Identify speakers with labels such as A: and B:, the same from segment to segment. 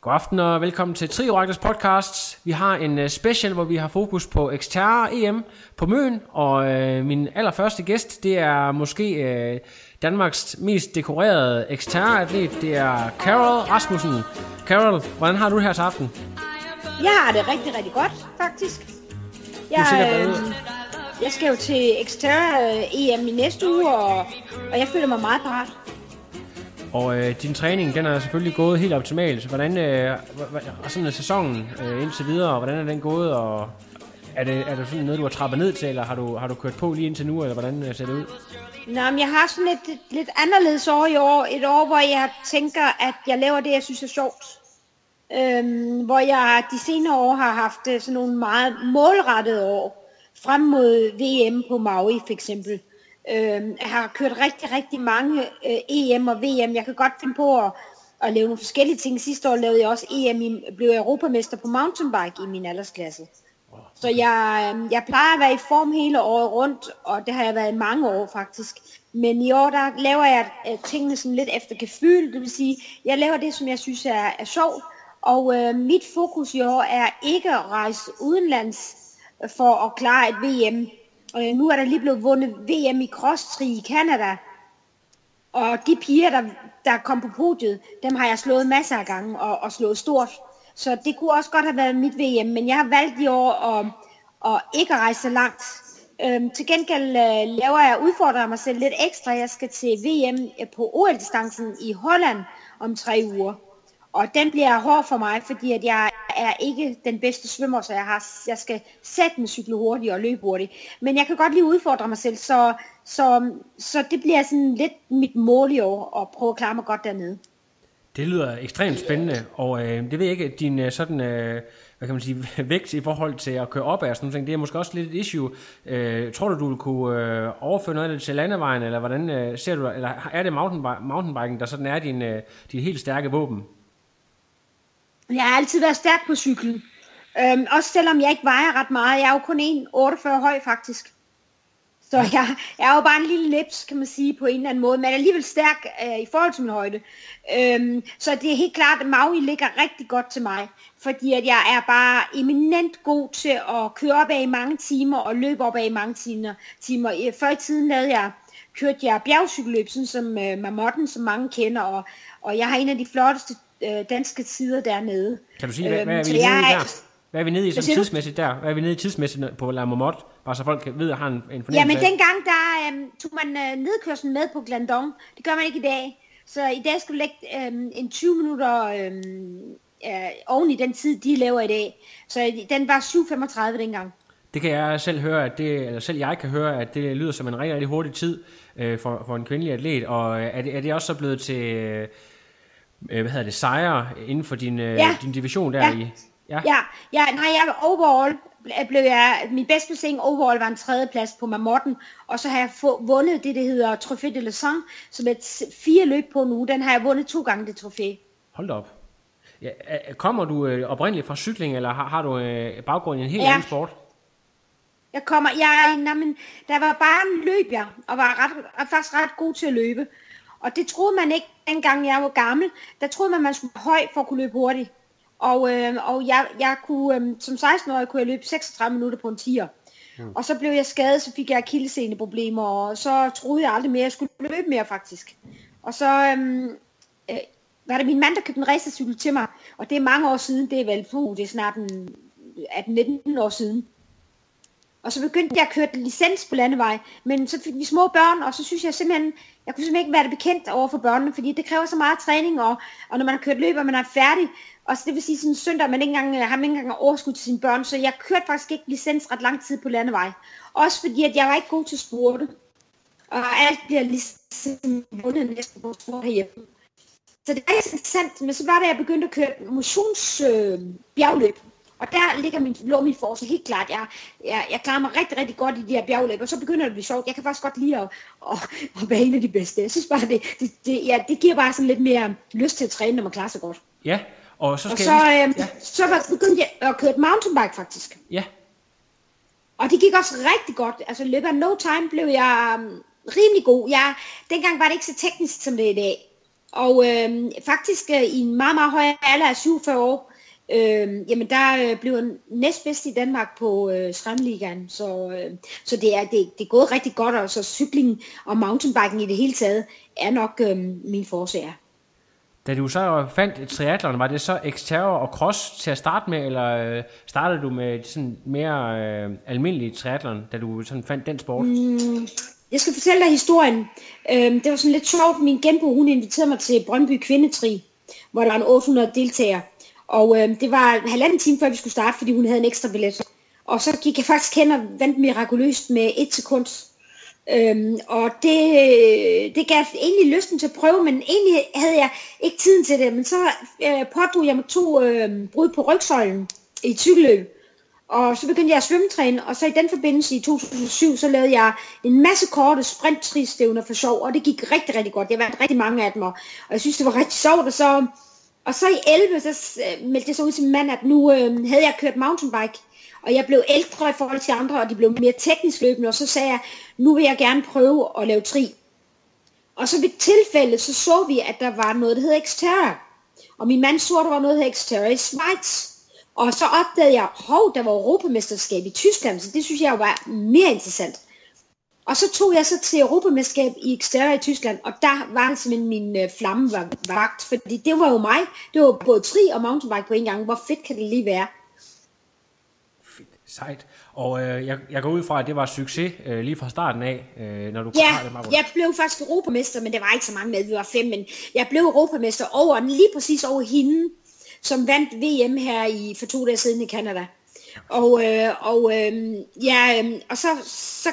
A: God aften og velkommen til Trioraktors podcast. Vi har en øh, special, hvor vi har fokus på Xterra EM på Møn, og øh, min allerførste gæst, det er måske øh, Danmarks mest dekorerede Xterra-atlet, det er Carol Rasmussen. Carol, hvordan har du det her til aften?
B: Jeg har det rigtig, rigtig godt, faktisk. Jeg,
A: sikkert
B: øh, jeg skal jo til Xterra øh, EM i næste uge, og, og jeg føler mig meget parat.
A: Og øh, din træning, den er selvfølgelig gået helt optimalt. Hvordan øh, hva- hva- sådan er sæsonen øh, indtil videre, og hvordan er den gået, og er det, er det sådan noget, du har trappet ned til, eller har du, har du kørt på lige indtil nu, eller hvordan øh, ser det ud?
B: Nå, men jeg har sådan et, et lidt anderledes år i år. Et år, hvor jeg tænker, at jeg laver det, jeg synes er sjovt. Øhm, hvor jeg de senere år har haft øh, sådan nogle meget målrettede år. Frem mod VM på Maui for eksempel. Øhm, jeg har kørt rigtig, rigtig mange øh, EM og VM. Jeg kan godt finde på at, at lave nogle forskellige ting. Sidste år lavede jeg også EM, i, blev jeg europamester på mountainbike i min aldersklasse. Så jeg, øhm, jeg plejer at være i form hele året rundt, og det har jeg været i mange år faktisk. Men i år, der laver jeg øh, tingene sådan lidt efter gefyl, det vil sige, jeg laver det, som jeg synes er, er sjovt. Og øh, mit fokus i år er ikke at rejse udenlands øh, for at klare et VM. Og øh, nu er der lige blevet vundet VM i cross-tri i Canada. Og de piger, der, der kom på podiet, dem har jeg slået masser af gange og, og slået stort. Så det kunne også godt have været mit VM, men jeg har valgt i år at, at ikke at rejse så langt. Øhm, til gengæld øh, laver jeg udfordrer mig selv lidt ekstra. Jeg skal til VM øh, på OL-distancen i Holland om tre uger. Og den bliver hård for mig, fordi at jeg er ikke den bedste svømmer, så jeg, har, jeg skal sætte mig cykle hurtigt og løbe hurtigt. Men jeg kan godt lige udfordre mig selv, så, så, så det bliver sådan lidt mit mål i år, at prøve at klare mig godt dernede.
A: Det lyder ekstremt spændende, og øh, det ved jeg ikke, din øh, sådan, øh, hvad kan man sige, vægt i forhold til at køre op af sådan noget, det er måske også lidt et issue. Øh, tror du, du vil kunne øh, overføre noget af det til landevejen, eller hvordan øh, ser du, eller er det mountainbi- mountainbiken, der sådan er din, øh, din helt stærke våben?
B: Jeg har altid været stærk på cyklen. Øhm, også selvom jeg ikke vejer ret meget. Jeg er jo kun 1,48 høj faktisk. Så jeg, jeg er jo bare en lille lips, kan man sige, på en eller anden måde. Men alligevel stærk øh, i forhold til min højde. Øhm, så det er helt klart, at Maui ligger rigtig godt til mig. Fordi at jeg er bare eminent god til at køre op af i mange timer og løbe op af i mange timer. timer. Før i tiden lavede jeg, kørte jeg bjergcykelløb, sådan som øh, Marmotten, som mange kender. Og, og jeg har en af de flotteste øh, danske tider dernede.
A: Kan du sige, hvad, hvad er
B: Øhm,
A: vi
B: jeg-
A: der? Hvad er vi nede i sådan tidsmæssigt der? Hvad er vi nede i tidsmæssigt på La Marmotte? Bare så folk ved at har en, en fornemmelse
B: Ja, men dengang, der øhm, tog man øh, nedkørslen med på Glandon. Det gør man ikke i dag. Så i dag skal du lægge øhm, en 20 minutter øhm, øh, oven i den tid, de laver i dag. Så den var 7.35 dengang.
A: Det kan jeg selv høre, at det, eller selv jeg kan høre, at det lyder som en rigtig, rigtig hurtig tid øh, for, for en kvindelig atlet. Og øh, er det, er det også så blevet til, øh, hvad hedder det, sejre inden for din, øh,
B: Ja.
A: din division der
B: Ja.
A: i? Ja.
B: Ja, ja nej, jeg overall ble- blev jeg, min bedste placering overall var en tredjeplads på Marmotten, og så har jeg få, vundet det, der hedder Trophée de la Sang, som er fire løb på nu. Den har jeg vundet to gange, det trofæ.
A: Hold da op. Ja, er- kommer du øh, oprindeligt fra cykling, eller har, har du øh, baggrund i en helt
B: Ja.
A: anden sport?
B: Jeg kommer, jeg, nej, men, der var bare en løb jeg, og var ret, faktisk ret god til at løbe. Og det troede man ikke, dengang jeg var gammel. Der troede man, man skulle høj for at kunne løbe hurtigt. Og, øh, og jeg, jeg kunne, øh, som 16-årig kunne jeg løbe 36 minutter på en tier. Mm. Og så blev jeg skadet, så fik jeg akilleseneproblemer, og så troede jeg aldrig mere, at jeg skulle løbe mere faktisk. Og så øh, øh, var det min mand, der købte en racercykel til mig, og det er mange år siden, det er vel, puh, det er snart en 18-19 år siden. Og så begyndte jeg at køre licens på landevej, men så fik vi små børn, og så synes jeg simpelthen, jeg kunne simpelthen ikke være det bekendt over for børnene, fordi det kræver så meget træning, og, og når man har kørt løb, og man er færdig, og så det vil sige sådan en søndag, man ikke engang, øh, har man ikke engang overskud til sine børn, så jeg kørte faktisk ikke licens ret lang tid på landevej. Også fordi, at jeg var ikke god til spurte. Og alt bliver ligesom vundet næsten på sport herhjemme. Så det er ikke interessant, men så var det, at jeg begyndte at køre motionsbjergløb. øh. Og der ligger min, lå min force helt klart. Jeg, jeg, jeg klarer mig rigtig, rigtig godt i de her bjergløb, og så begynder det at blive sjovt. Jeg kan faktisk godt lide at, at, at være en af de bedste. Jeg synes bare, det, det, det, ja, det giver bare sådan lidt mere lyst til at træne, når man klarer sig godt.
A: Ja, og så, skal
B: og så,
A: jeg
B: lige, øh, ja. så var, begyndte jeg at køre mountainbike faktisk.
A: Ja.
B: Og det gik også rigtig godt. Altså i løbet af no time blev jeg um, rimelig god. Jeg, dengang var det ikke så teknisk, som det er i dag. Og øh, faktisk øh, i en meget, meget høj alder af 47 år, øh, jamen der øh, blev jeg næstbedst i Danmark på øh, Strandligaen. Så, øh, så det, er, det, det er gået rigtig godt, og så cykling og mountainbiking i det hele taget er nok øh, min forsager.
A: Da du så fandt triathlon, var det så Xterra og cross til at starte med, eller øh, startede du med sådan mere øh, almindelig triathlon, da du sådan fandt den sport?
B: Mm, jeg skal fortælle dig historien. Øhm, det var sådan lidt sjovt. Min genbo, hun inviterede mig til Brøndby Kvindetri, hvor der var en 800 deltagere. Og øhm, det var halvanden time før vi skulle starte, fordi hun havde en ekstra billet. Og så gik jeg faktisk hen og vandt mirakuløst med et sekund. Øhm, og det, det gav egentlig lysten til at prøve, men egentlig havde jeg ikke tiden til det. Men så øh, pådrog jeg mig to øh, brud på rygsøjlen i cykelløb. Og så begyndte jeg at svømmetræne, og så i den forbindelse i 2007, så lavede jeg en masse korte sprinttristævner for sjov, og det gik rigtig, rigtig godt. Jeg vandt rigtig mange af dem, og, jeg synes, det var rigtig sjovt. Og så, og så i 11, så øh, meldte jeg så ud til min mand, at nu øh, havde jeg kørt mountainbike, og jeg blev ældre i forhold til andre, og de blev mere teknisk løbende, og så sagde jeg, nu vil jeg gerne prøve at lave tri. Og så ved tilfælde, så så vi, at der var noget, der hed Xterra. Og min mand så, at der var noget, der hed Xterra i Schweiz. Og så opdagede jeg, hov, der var europamesterskab i Tyskland, så det synes jeg var mere interessant. Og så tog jeg så til europamesterskab i Xterra i Tyskland, og der var det simpelthen min øh, flamme var vagt, fordi det var jo mig. Det var både tri og mountainbike på en gang. Hvor fedt kan det lige være?
A: Sejt. Og øh, jeg, jeg går ud fra, at det var succes øh, lige fra starten af, øh, når du
B: Ja, jeg blev faktisk europamester, men det var ikke så mange med, vi var fem, men jeg blev europamester over, lige præcis over hende, som vandt VM her i, for to dage siden i Canada. Og, øh, og, øh, ja, øh, og så, så,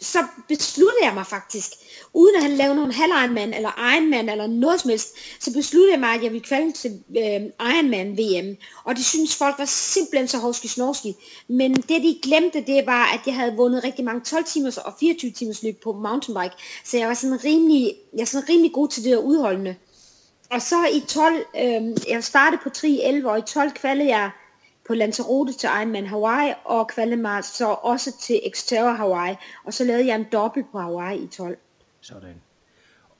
B: så besluttede jeg mig faktisk, uden at han lavede nogen halv Ironman eller Ironman eller noget som helst, så besluttede jeg mig, at jeg ville kvalde til øh, Ironman VM. Og det synes folk var simpelthen så hårdske snorski. Men det de glemte, det var, at jeg havde vundet rigtig mange 12 timers og 24 timers løb på mountainbike. Så jeg var sådan rimelig, jeg var sådan rimelig god til det at udholdende. Og så i 12, øh, jeg startede på 3 11, og i 12 kvalde jeg på Lanzarote til Ironman Hawaii, og kvalde mig så også til Xterra Hawaii, og så lavede jeg en dobbelt på Hawaii i 12.
A: Sådan.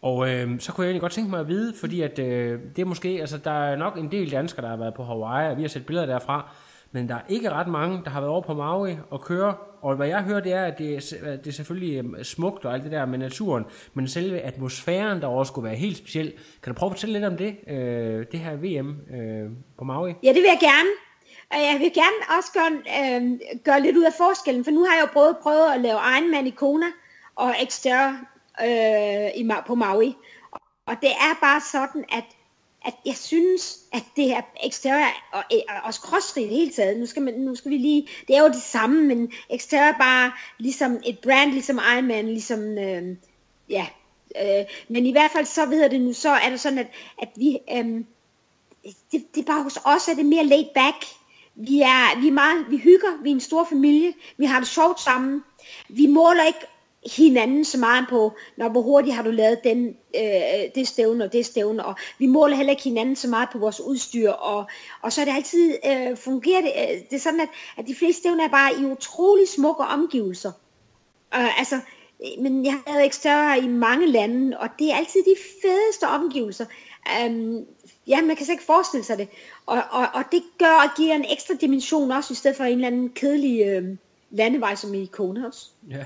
A: Og øh, så kunne jeg egentlig godt tænke mig at vide, fordi at øh, det er måske, altså der er nok en del danskere, der har været på Hawaii, og vi har set billeder derfra, men der er ikke ret mange, der har været over på Maui og køre. Og hvad jeg hører, det er, at det er, det er selvfølgelig øhm, smukt og alt det der med naturen, men selve atmosfæren derovre skulle være helt speciel. Kan du prøve at fortælle lidt om det, øh, det her VM øh, på Maui?
B: Ja, det vil jeg gerne. Og jeg vil gerne også gøre, øh, gøre lidt ud af forskellen, for nu har jeg jo både prøvet at lave Ironman i Kona og Xterra øh, i, på Maui. Og det er bare sådan, at at jeg synes, at det her Xterra og, øh, og også crossfit i det hele taget, nu skal, man, nu skal vi lige, det er jo det samme, men Xterra er bare ligesom et brand, ligesom Ironman, ligesom, øh, ja, øh, men i hvert fald så ved det nu, så er det sådan, at, at vi, øh, det, det er bare hos os, er det mere laid back, vi er, vi er meget, vi hygger, vi er en stor familie, vi har det sjovt sammen, vi måler ikke hinanden så meget på, når hvor hurtigt har du lavet den, øh, det stævne og det stævne, og vi måler heller ikke hinanden så meget på vores udstyr, og, og så er det altid øh, fungerer det, øh, det er sådan, at, at de fleste stævner er bare i utrolig smukke omgivelser. Øh, altså, men jeg har været større i mange lande, og det er altid de fedeste omgivelser. Um, ja, man kan slet ikke forestille sig det. Og, og, og det gør og giver en ekstra dimension også, i stedet for en eller anden kedelig øh, landevej, som i også.
A: Ja.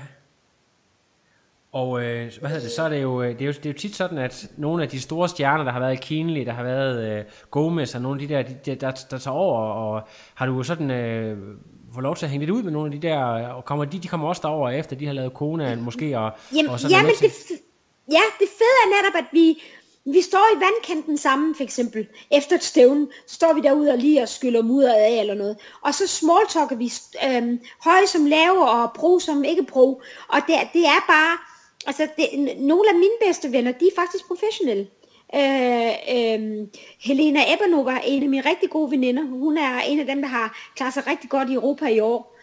A: Og øh, hvad hedder det, så er det, jo, det, er jo, det er jo tit sådan, at nogle af de store stjerner, der har været i Kienli, der har været øh, Gomez og nogle af de der, de, der, der, der tager over, og har du jo sådan øh, fået lov til at hænge lidt ud med nogle af de der, og kommer de, de kommer også derover efter, de har lavet Kona måske, og,
B: jamen,
A: og sådan
B: jamen det, ja, det fede er netop, at vi, vi står i vandkanten sammen, for eksempel, efter et stævne, står vi derude og lige og skyller mudderet af eller noget. Og så smalltalker vi øh, høje som lave og pro som ikke pro. Og det, det er bare, altså det, nogle af mine bedste venner, de er faktisk professionelle. Øh, øh, Helena Ebanova er en af mine rigtig gode veninder. Hun er en af dem, der har klaret sig rigtig godt i Europa i år.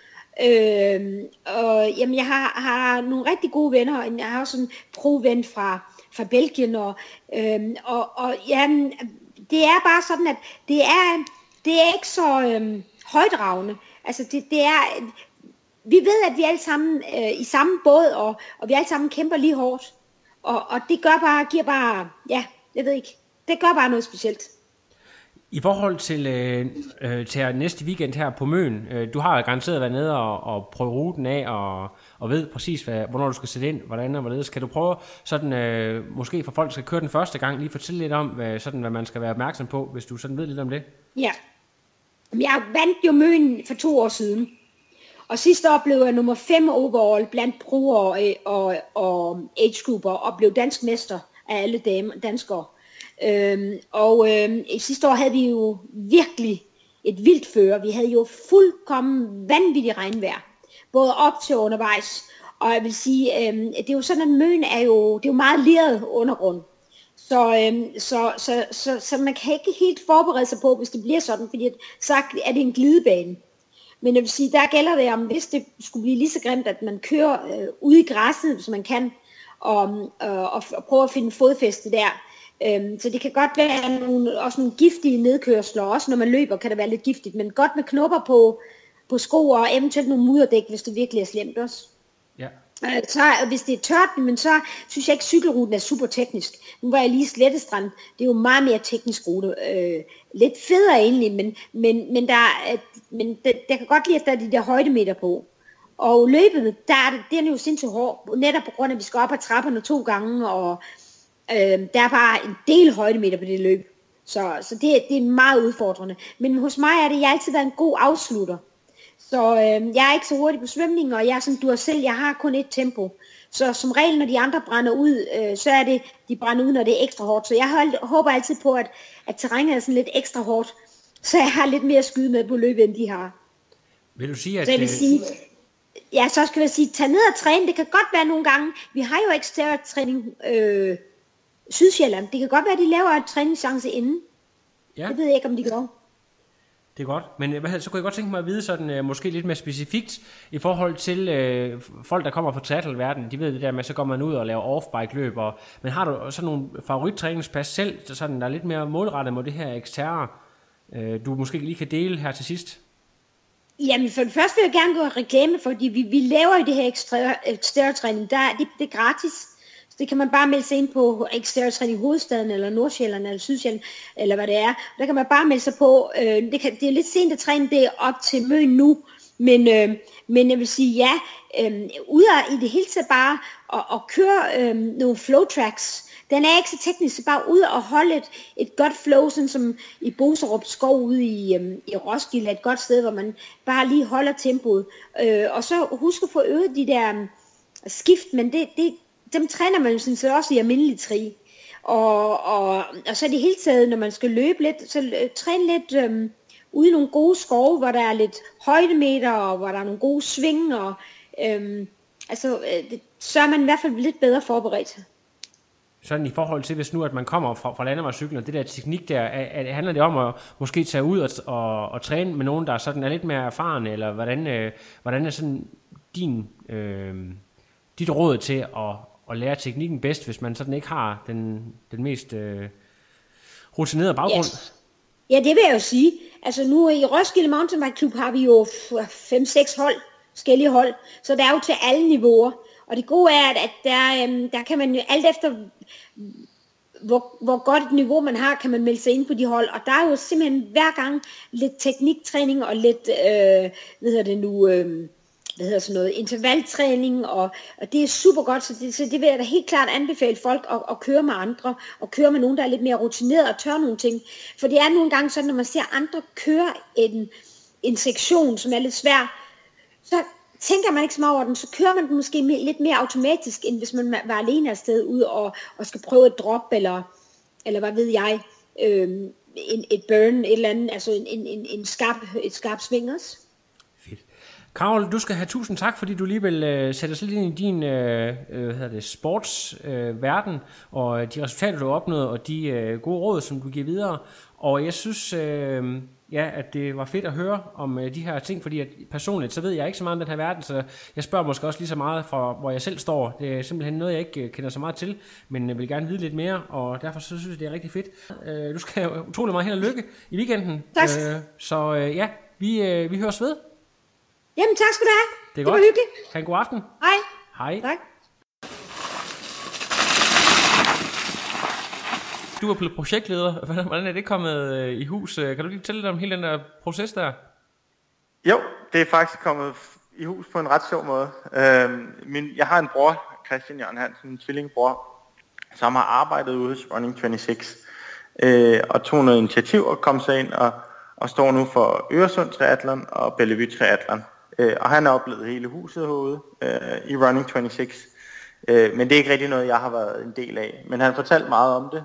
B: Øh, og jamen, jeg har, har nogle rigtig gode venner, og jeg har også en pro-ven fra, fra Belgien, og, øhm, og, og ja, det er bare sådan, at det er, det er ikke så øhm, højdragende. Altså det, det er, vi ved, at vi er alle sammen øh, i samme båd, og, og vi alle sammen kæmper lige hårdt. Og, og det gør bare, giver bare, ja, jeg ved ikke, det gør bare noget specielt.
A: I forhold til, øh, øh, til næste weekend her på Møn, øh, du har garanteret været nede og, og prøve ruten af, og, og ved præcis, hvad, hvornår du skal sætte ind, hvordan og hvorledes. Kan du prøve, sådan, øh, måske for folk, der skal køre den første gang, lige fortælle lidt om, hvad, sådan, hvad man skal være opmærksom på, hvis du sådan ved lidt om det?
B: Ja. Jeg vandt jo Møn for to år siden. Og sidste år blev jeg nummer 5 overall blandt brugere øh, og, og, og age-grupper, og blev dansk mester af alle dame, danskere. Øhm, og øhm, sidste år havde vi jo virkelig et vildt føre. Vi havde jo fuldkommen vanvittigt regnvejr. Både op til undervejs. Og jeg vil sige, øh, det er jo sådan, at møn er jo, det er jo meget leret undergrund. Så, øhm, så, så, så, så man kan ikke helt forberede sig på, hvis det bliver sådan, fordi at, så er det en glidebane. Men jeg vil sige, der gælder det om, hvis det skulle blive lige så grimt, at man kører øh, ude i græsset, hvis man kan, og, øhm, øh, og, og prøver at finde fodfæste der. Øhm, så det kan godt være nogle, også nogle giftige nedkørsler, også når man løber kan det være lidt giftigt, men godt med knopper på, på sko og eventuelt nogle mudderdæk, hvis det virkelig er slemt også. Ja. Øh, så hvis det er tørt, men så synes jeg ikke, cykelruten er super teknisk. Nu var jeg lige Slettestrand, det er jo meget mere teknisk rute. Øh, lidt federe egentlig, men, men, men, der, men der, der kan godt lide, at der er de der højdemeter på. Og løbet, der er det, er jo sindssygt hårdt, netop på grund af, at vi skal op ad trapperne to gange, og øh, der er bare en del højdemeter på det løb. Så, så det, det er meget udfordrende. Men hos mig er det, jeg altid været en god afslutter. Så øh, jeg er ikke så hurtig på svømning, og jeg er som du har selv, jeg har kun et tempo. Så som regel, når de andre brænder ud, øh, så er det, de brænder ud, når det er ekstra hårdt. Så jeg håber altid på, at, at terrænet er sådan lidt ekstra hårdt, så jeg har lidt mere skyde med på løbet, end de har.
A: Vil du sige, at...
B: Så jeg vil sige, ja, så skal jeg sige, tag ned og træne. Det kan godt være nogle gange, vi har jo ekstra træning øh, Sydsjælland. Det kan godt være, at de laver en træningschance inden. Ja. Det ved jeg ikke, om de gør.
A: Det er godt, men øh, hvad, så kunne jeg godt tænke mig at vide sådan, øh, måske lidt mere specifikt i forhold til øh, folk, der kommer fra triathlon-verdenen. De ved det der med, så går man ud og laver off-bike løb. Og, men har du sådan nogle favorittræningspas selv, så sådan, der er lidt mere målrettet mod det her eksterne, øh, du måske lige kan dele her til sidst?
B: Jamen for det første vil jeg gerne gå og reklame, fordi vi, vi laver i det her ekstra træning, der, det, det er gratis. Så det kan man bare melde sig ind på Exterior i hovedstaden, eller Nordsjælland, eller Sydsjælland, eller hvad det er. Der kan man bare melde sig på. Øh, det, kan, det er lidt sent at træne det op til møn nu, men, øh, men jeg vil sige ja, øh, ud af i det hele taget bare at, at køre øh, nogle flow tracks, den er ikke så teknisk, så bare ud og holde et, et godt flow, sådan som i Boserup skov ude i, øh, i Roskilde, et godt sted, hvor man bare lige holder tempoet. Øh, og så husk at få øvet de der øh, skift, men det, det, dem træner man jo sådan set også i almindelig tri. Og, og, og så er det hele taget, når man skal løbe lidt, så øh, træn lidt øhm, ude i nogle gode skove, hvor der er lidt højdemeter, og hvor der er nogle gode sving, og øhm, altså, øh, det, så er man i hvert fald lidt bedre forberedt.
A: Sådan i forhold til, hvis nu at man kommer fra, fra landevejscyklen, og det der teknik der, er, er, handler det om at måske tage ud og, og, og træne med nogen, der sådan er lidt mere erfaren, eller hvordan, øh, hvordan er sådan din, øh, dit råd til at, at lære teknikken bedst, hvis man sådan ikke har den, den mest øh, rutinerede baggrund? Yes.
B: Ja, det vil jeg jo sige. Altså nu i Roskilde Mountainbike Club har vi jo 5-6 hold, forskellige hold, så der er jo til alle niveauer. Og det gode er, at der, øhm, der kan man jo alt efter, hvor, hvor godt et niveau man har, kan man melde sig ind på de hold. Og der er jo simpelthen hver gang lidt tekniktræning og lidt, øh, hvad hedder det nu, øh, hvad hedder sådan noget, intervaltræning, og, og det er super godt, så det, så det vil jeg da helt klart anbefale folk at, at køre med andre, og køre med nogen, der er lidt mere rutineret og tør nogle ting. For det er nogle gange sådan, når man ser andre køre en, en sektion, som er lidt svær, så tænker man ikke så meget over den, så kører man den måske lidt mere automatisk, end hvis man var alene afsted ud og, og skal prøve et drop, eller, eller hvad ved jeg, øh, en, et burn, et eller andet, altså en, en, en skarp, et skarpt sving også.
A: Karol, du skal have tusind tak, fordi du lige vil uh, sætte os lidt ind i din uh, hvad hedder det, sportsverden, uh, og de resultater, du har opnået, og de uh, gode råd, som du giver videre. Og jeg synes, uh, ja, at det var fedt at høre om øh, de her ting, fordi at personligt, så ved jeg ikke så meget om den her verden, så jeg spørger måske også lige så meget fra, hvor jeg selv står. Det er simpelthen noget, jeg ikke øh, kender så meget til, men jeg vil gerne vide lidt mere, og derfor så synes jeg, det er rigtig fedt. Øh, du skal have utrolig meget held og lykke i weekenden.
B: Tak.
A: Øh, så øh, ja, vi, øh, vi høres ved.
B: Jamen, tak skal du have.
A: Det er
B: det var
A: godt.
B: hyggeligt.
A: Ha' en god aften.
B: Hej.
A: Hej.
B: Tak.
A: Du er blevet projektleder. Hvordan hvordan er det kommet øh, i hus? Øh, Kan du lige fortælle lidt om hele den der proces der?
C: Jo, det er faktisk kommet i hus på en ret sjov måde. Øhm, min, jeg har en bror, Christian Jørgen Hansen, en tvillingbror, som har arbejdet ude hos Running 26, øh, og tog noget initiativ og kom sig ind og, og står nu for Øresund Triathlon og Bellevue Triathlon. Øh, og han har oplevet hele huset herude øh, i Running 26. Øh, men det er ikke rigtig noget, jeg har været en del af. Men han fortalte meget om det,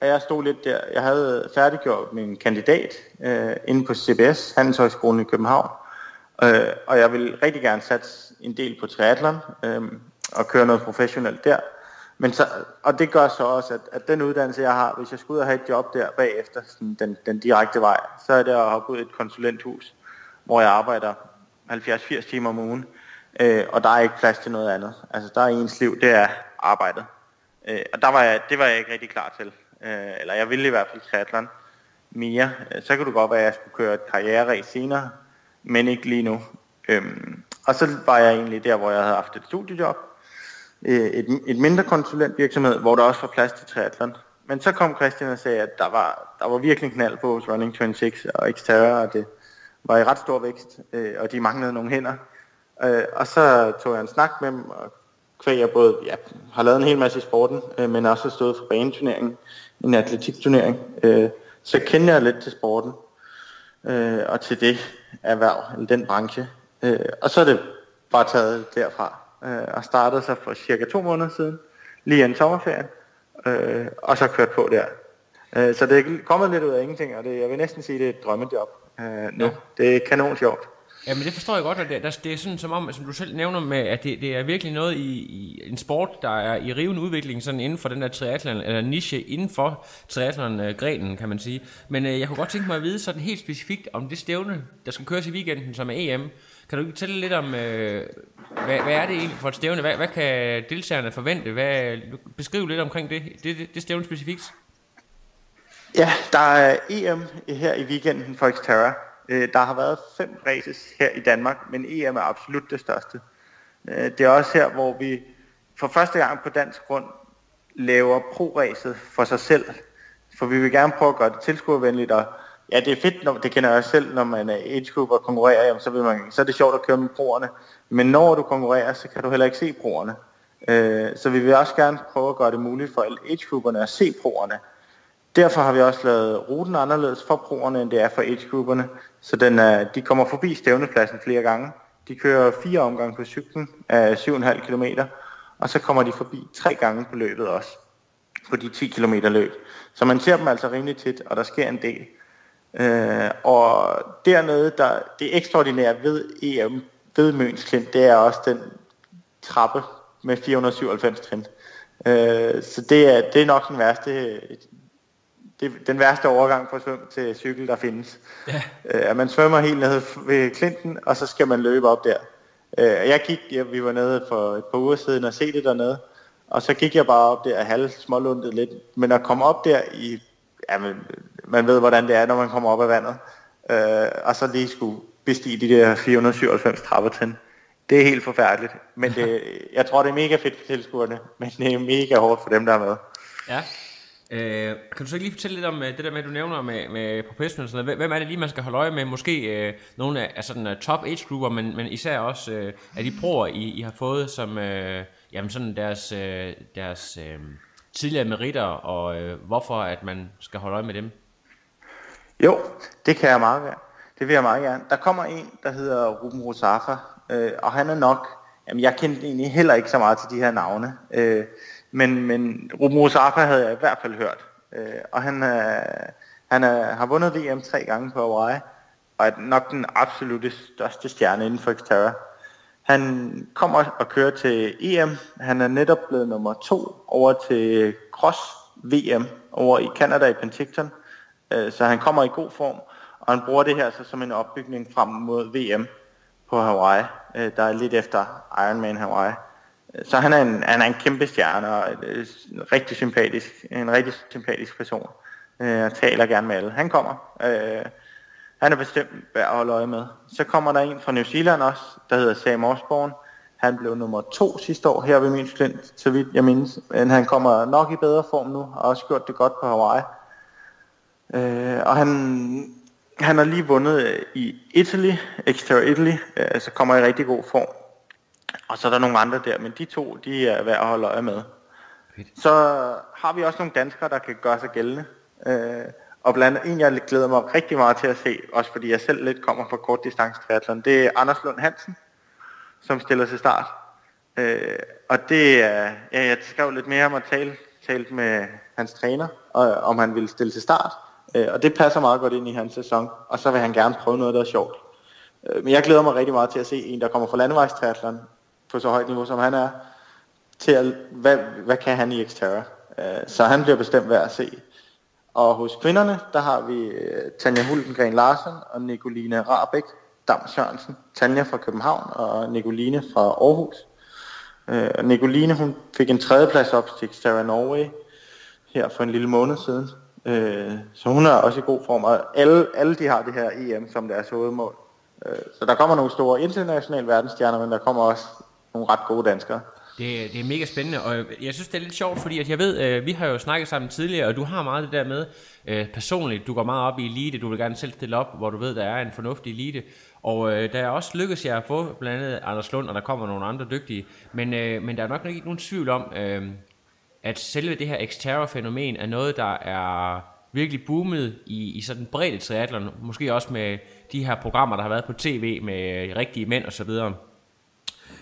C: og jeg stod lidt der. Jeg havde færdiggjort min kandidat øh, inde på CBS, Handelshøjskolen i København. Øh, og jeg vil rigtig gerne satse en del på triathlon øh, og køre noget professionelt der. Men så, og det gør så også, at, at den uddannelse, jeg har, hvis jeg skulle ud og have et job der bagefter, sådan den, den direkte vej, så er det at hoppe ud i et konsulenthus, hvor jeg arbejder 70-80 timer om ugen. Øh, og der er ikke plads til noget andet. Altså der er ens liv, det er arbejdet. Øh, og der var jeg, det var jeg ikke rigtig klar til. Øh, eller jeg ville i hvert fald triathlon mere. Øh, Så kunne det godt være, at jeg skulle køre et karriereræs senere, men ikke lige nu. Øhm, og så var jeg egentlig der, hvor jeg havde haft et studiejob, øh, et, et mindre konsulentvirksomhed, hvor der også var plads til triathlon. Men så kom Christian og sagde, at der var, der var virkelig knald på hos Running 26 og Xterra, og det var i ret stor vækst, øh, og de manglede nogle hænder. Øh, og så tog jeg en snak med dem, og kvæg jeg både ja, har lavet en hel masse i sporten, øh, men også har stået for baneturneringen, en atletikturnering. Øh, så kender jeg lidt til sporten, øh, og til det erhverv, eller den branche. Øh, og så er det bare taget derfra, øh, og startede så for cirka to måneder siden, lige en sommerferie, øh, og så kørt på der. Øh, så det er kommet lidt ud af ingenting, og det, jeg vil næsten sige, det er et drømmejob øh, nu.
A: Ja.
C: Ja. Det er kanon sjovt.
A: Jamen det forstår jeg godt, og det, det er sådan som om, som du selv nævner med, at det, det er virkelig noget i, i en sport, der er i rivende udvikling sådan inden for den der triathlon, eller niche inden for triathlon-grenen, kan man sige. Men øh, jeg kunne godt tænke mig at vide sådan helt specifikt om det stævne, der skal køres i weekenden, som er EM. Kan du ikke fortælle lidt om, øh, hvad, hvad er det egentlig for et stævne? Hvad, hvad kan deltagerne forvente? Hvad, beskriv lidt omkring det, det, det, det stævne specifikt.
C: Ja, der er EM her i weekenden for Xterra. Øh, der har været fem races her i Danmark, men EM er absolut det største. Øh, det er også her, hvor vi for første gang på dansk grund laver pro-racet for sig selv. For vi vil gerne prøve at gøre det tilskuervenligt, og ja, det er fedt, når, det kender jeg også selv, når man er age group og konkurrerer, jamen, så, vil man, så er det sjovt at køre med proerne. Men når du konkurrerer, så kan du heller ikke se proerne. Øh, Så vi vil også gerne prøve at gøre det muligt for alle age-grupperne at se proerne. Derfor har vi også lavet ruten anderledes for proerne, end det er for age-grupperne. Så den er, de kommer forbi stævnepladsen flere gange. De kører fire omgange på cyklen af 7,5 km, og så kommer de forbi tre gange på løbet også, på de 10 km løb. Så man ser dem altså rimelig tit, og der sker en del. Øh, og dernede, der, det ekstraordinære ved EM, ved Møns Klint, det er også den trappe med 497 trin. Øh, så det er, det er nok den værste, det, den værste overgang fra svøm til cykel, der findes.
A: Ja.
C: Øh, at man svømmer helt ned ved Klinten, og så skal man løbe op der. Øh, jeg gik, ja, vi var nede for et par uger siden og se det dernede, og så gik jeg bare op der og halv smålundet lidt. Men at komme op der i, ja, man, man ved hvordan det er, når man kommer op af vandet, øh, og så lige skulle bestige de der 497 trappetrin. Det er helt forfærdeligt, men det, jeg tror det er mega fedt for tilskuerne, men det er mega hårdt for dem der er med.
A: Ja. Øh, kan du så ikke lige fortælle lidt om øh, det der med, du nævner med, med professionals? Hvem hvem er det lige, man skal holde øje med? Måske øh, nogle af, af sådan uh, top age grupper, men, men især også øh, af de proer, I, I har fået, som øh, jamen sådan deres, øh, deres øh, tidligere meritter, og øh, hvorfor at man skal holde øje med dem?
C: Jo, det kan jeg meget gerne. Det vil jeg meget gerne. Der kommer en, der hedder Ruben Rosafa, øh, og han er nok, jamen jeg kendte egentlig heller ikke så meget til de her navne, øh, men, men Ruben Rosafa havde jeg i hvert fald hørt. Øh, og han, øh, han øh, har vundet VM tre gange på Hawaii, og er nok den absolutte største stjerne inden for Xterra. Han kommer og kører til EM. Han er netop blevet nummer to over til Cross VM over i Canada i Penticton. Øh, Så han kommer i god form. Og han bruger det her så som en opbygning frem mod VM på Hawaii, øh, der er lidt efter Ironman Hawaii. Så han er en, han er en kæmpe stjerne og øh, en, rigtig sympatisk, en rigtig sympatisk person. Øh, og taler gerne med alle. Han kommer. Øh, han er bestemt værd at holde øje med. Så kommer der en fra New Zealand også, der hedder Sam Osborne. Han blev nummer to sidste år her ved min så vidt jeg mindes. Men han kommer nok i bedre form nu, og har også gjort det godt på Hawaii. Øh, og han, han har lige vundet i Italy, Exterior Italy, øh, så kommer i rigtig god form. Og så er der nogle andre der, men de to, de er værd at holde øje med. Så har vi også nogle danskere, der kan gøre sig gældende. Øh, og blandt andet en, jeg glæder mig rigtig meget til at se, også fordi jeg selv lidt kommer fra kort distance triathlon, det er Anders Lund Hansen, som stiller til start. Øh, og det er, ja, jeg skrev lidt mere om at tale, tale med hans træner, og, om han ville stille til start. Øh, og det passer meget godt ind i hans sæson, og så vil han gerne prøve noget, der er sjovt. Øh, men jeg glæder mig rigtig meget til at se en, der kommer fra landevejstriathlon på så højt niveau, som han er, til at, hvad, hvad kan han i Xterra. Øh, så han bliver bestemt værd at se. Og hos kvinderne, der har vi øh, Tanja Huldengren Larsen og Nicoline Rabeck Dam Sørensen. Tanja fra København og Nicoline fra Aarhus. Øh, Nicoline, hun fik en tredjeplads op til Xterra Norway her for en lille måned siden. Øh, så hun er også i god form, og alle, alle de har det her EM som deres hovedmål. Øh, så der kommer nogle store internationale verdensstjerner, men der kommer også nogle ret gode danskere.
A: Det, det er mega spændende, og jeg synes, det er lidt sjovt, fordi at jeg ved, øh, vi har jo snakket sammen tidligere, og du har meget det der med, øh, personligt, du går meget op i elite, du vil gerne selv stille op, hvor du ved, der er en fornuftig elite, og øh, der er også lykkedes jeg at få blandt andet Anders Lund, og der kommer nogle andre dygtige, men, øh, men der er nok ikke nogen tvivl om, øh, at selve det her Xterra-fænomen er noget, der er virkelig boomet i, i sådan bredde triathlon, måske også med de her programmer, der har været på tv med øh, rigtige mænd og så videre.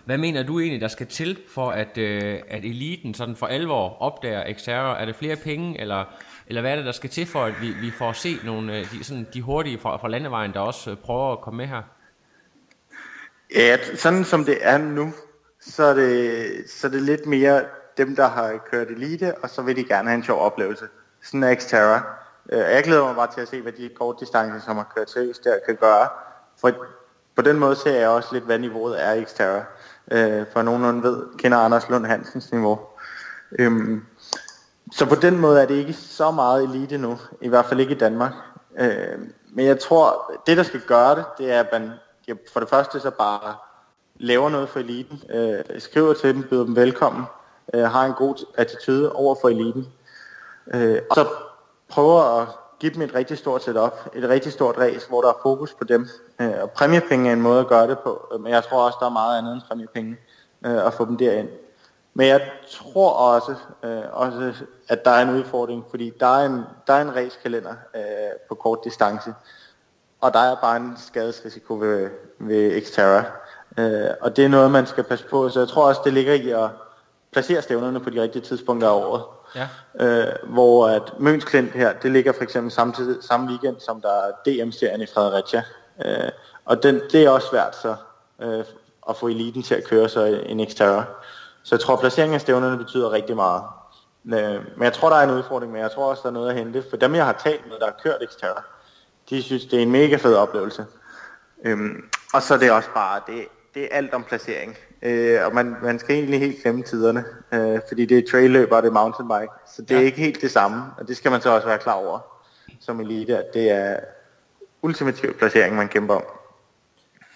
A: Hvad mener du egentlig, der skal til for, at, øh, at eliten sådan for alvor opdager Xterra? Er det flere penge, eller, eller hvad er det, der skal til for, at vi, vi får set nogle øh, de, sådan, de hurtige fra, fra landevejen, der også øh, prøver at komme med her?
C: Ja, sådan som det er nu, så er det, så er det lidt mere dem, der har kørt elite, og så vil de gerne have en sjov oplevelse. Sådan er Xterra. Øh, jeg glæder mig bare til at se, hvad de korte distancer, som har kørt seriøst der, kan gøre. For på den måde ser jeg også lidt, hvad niveauet er i Xterra. Øh, for nogen ved, kender Anders Lund Hansens niveau. Øhm, så på den måde er det ikke så meget elite nu, i hvert fald ikke i Danmark. Øh, men jeg tror, det der skal gøre det, det er, at man for det første så bare laver noget for eliten, øh, skriver til dem, byder dem velkommen, øh, har en god attitude over for eliten, øh, og så prøver at give dem et rigtig stort setup, et rigtig stort race, hvor der er fokus på dem. Øh, og præmiepenge er en måde at gøre det på, øh, men jeg tror også, der er meget andet end præmiepenge øh, at få dem derind. Men jeg tror også, øh, også, at der er en udfordring, fordi der er en, der er en racekalender øh, på kort distance, og der er bare en skadesrisiko ved, ved Xterra. Øh, og det er noget, man skal passe på, så jeg tror også, det ligger i at placere stævnerne på de rigtige tidspunkter af året. Ja. Øh, hvor at Møns Klint her, det ligger for eksempel samtidig, samme weekend, som der er DM-serien i Fredericia. Øh, og den, det er også svært så, øh, at få eliten til at køre sig en ekstra. Så jeg tror, at placeringen af stævnerne betyder rigtig meget. Øh, men jeg tror, der er en udfordring, men jeg tror også, der er noget at hente. For dem, jeg har talt med, der har kørt Xterra, de synes, det er en mega fed oplevelse. Øhm, og så er det også bare, det, det er alt om placering. Øh, og man, man skal egentlig helt glemme tiderne, øh, fordi det er trailløb og det er mountainbike. Så det ja. er ikke helt det samme, og det skal man så også være klar over som elite, at det er ultimativ placering, man kæmper om.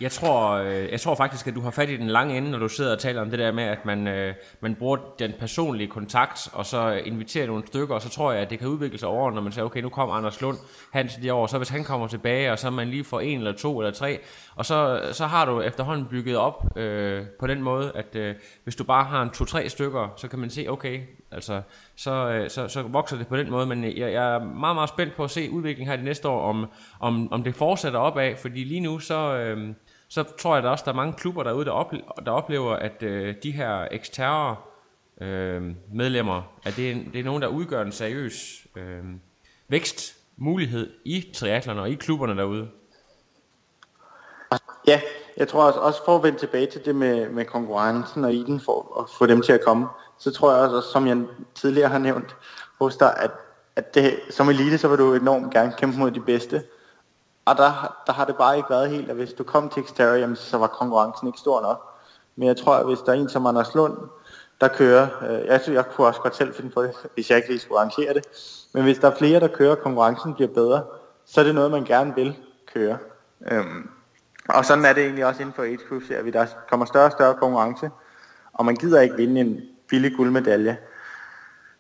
A: Jeg tror, øh, jeg tror faktisk, at du har fat i den lange ende, når du sidder og taler om det der med, at man, øh, man bruger den personlige kontakt, og så inviterer nogle stykker, og så tror jeg, at det kan udvikle sig over, når man siger, okay, nu kommer Anders Lund Hansen de år, så hvis han kommer tilbage, og så man lige får en eller to eller tre, og så, så har du efterhånden bygget op øh, på den måde, at øh, hvis du bare har en to-tre stykker, så kan man se, okay, altså, så, øh, så, så vokser det på den måde, men jeg, jeg er meget, meget spændt på at se udviklingen her i næste år, om, om, om det fortsætter opad, fordi lige nu, så... Øh, så tror jeg at der også, der er mange klubber derude, der, oplever, der oplever, at øh, de her eksterne øh, medlemmer, at det er, det er nogen, der udgør en seriøs øh, vækstmulighed i triatlerne og i klubberne derude.
C: Ja, jeg tror også, også for at vende tilbage til det med, med konkurrencen og i den, for at få dem til at komme, så tror jeg også, som jeg tidligere har nævnt hos dig, at, at det, som elite, så vil du enormt gerne kæmpe mod de bedste. Og der, der har det bare ikke været helt, at hvis du kom til Xterra, jamen, så var konkurrencen ikke stor nok. Men jeg tror, at hvis der er en som Anders Lund, der kører, øh, jeg synes, jeg kunne også godt selv finde på det, hvis jeg ikke lige skulle arrangere det, men hvis der er flere, der kører, konkurrencen bliver bedre, så er det noget, man gerne vil køre. Øhm, og sådan er det egentlig også inden for age group, ser vi, der kommer større og større konkurrence, og man gider ikke vinde en billig guldmedalje.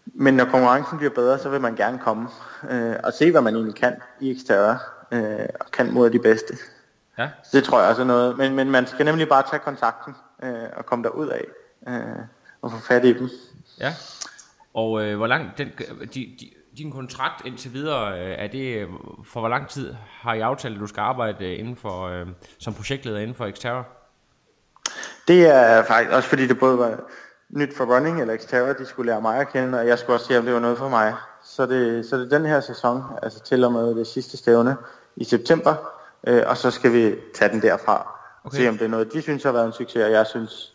C: Men når konkurrencen bliver bedre, så vil man gerne komme øh, og se, hvad man egentlig kan i Xterra, øh, og kan mod de bedste. Ja. Så det tror jeg også er noget. Men, men man skal nemlig bare tage kontakten øh, og komme derud af øh, og få fat i dem.
A: Ja. Og øh, hvor lang den, de, de, din kontrakt indtil videre, øh, er det for hvor lang tid har I aftalt, at du skal arbejde inden for, øh, som projektleder inden for Xterra?
C: Det er faktisk også fordi det både var nyt for running eller Xterra, de skulle lære mig at kende, og jeg skulle også se, om det var noget for mig. Så det, så det er den her sæson, altså til og med det sidste stævne i september, øh, og så skal vi tage den derfra. Okay. Se om det er noget, de synes har været en succes, og jeg synes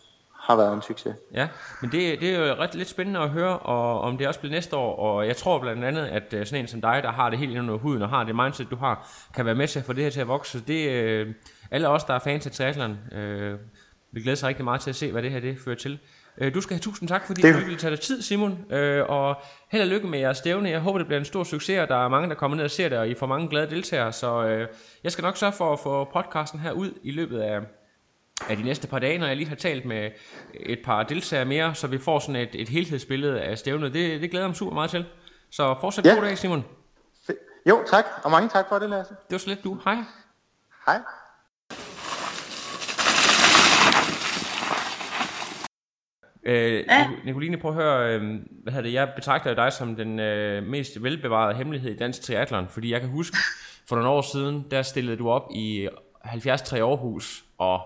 C: har været en succes.
A: Ja, men det, det er jo ret lidt spændende at høre, og om det også bliver næste år, og jeg tror blandt andet, at øh, sådan en som dig, der har det helt ind under huden, og har det mindset, du har, kan være med til at få det her til at vokse. Det, øh, alle os, der er fans af triathlon, øh, vi glæder sig rigtig meget til at se, hvad det her det fører til. Øh, du skal have tusind tak, fordi det... du ville tage dig tid, Simon. Øh, og held og lykke med jeres stævne. Jeg håber, det bliver en stor succes, og der er mange, der kommer ned og ser det, og I får mange glade deltagere. Så øh, jeg skal nok sørge for at få podcasten her ud i løbet af, af de næste par dage, når jeg lige har talt med et par deltagere mere, så vi får sådan et, et helhedsbillede af stævnet. Det, det glæder jeg mig super meget til. Så fortsæt ja. god dag, Simon.
C: Jo, tak. Og mange tak for det, Lasse.
A: Det var så lidt du. Hej.
C: Hej.
A: Øh, ja. Nicoline, prøv at høre, øh, hvad hedder det, jeg betragter dig som den øh, mest velbevarede hemmelighed i dansk triathlon, fordi jeg kan huske, for nogle år siden, der stillede du op i 73 Aarhus, og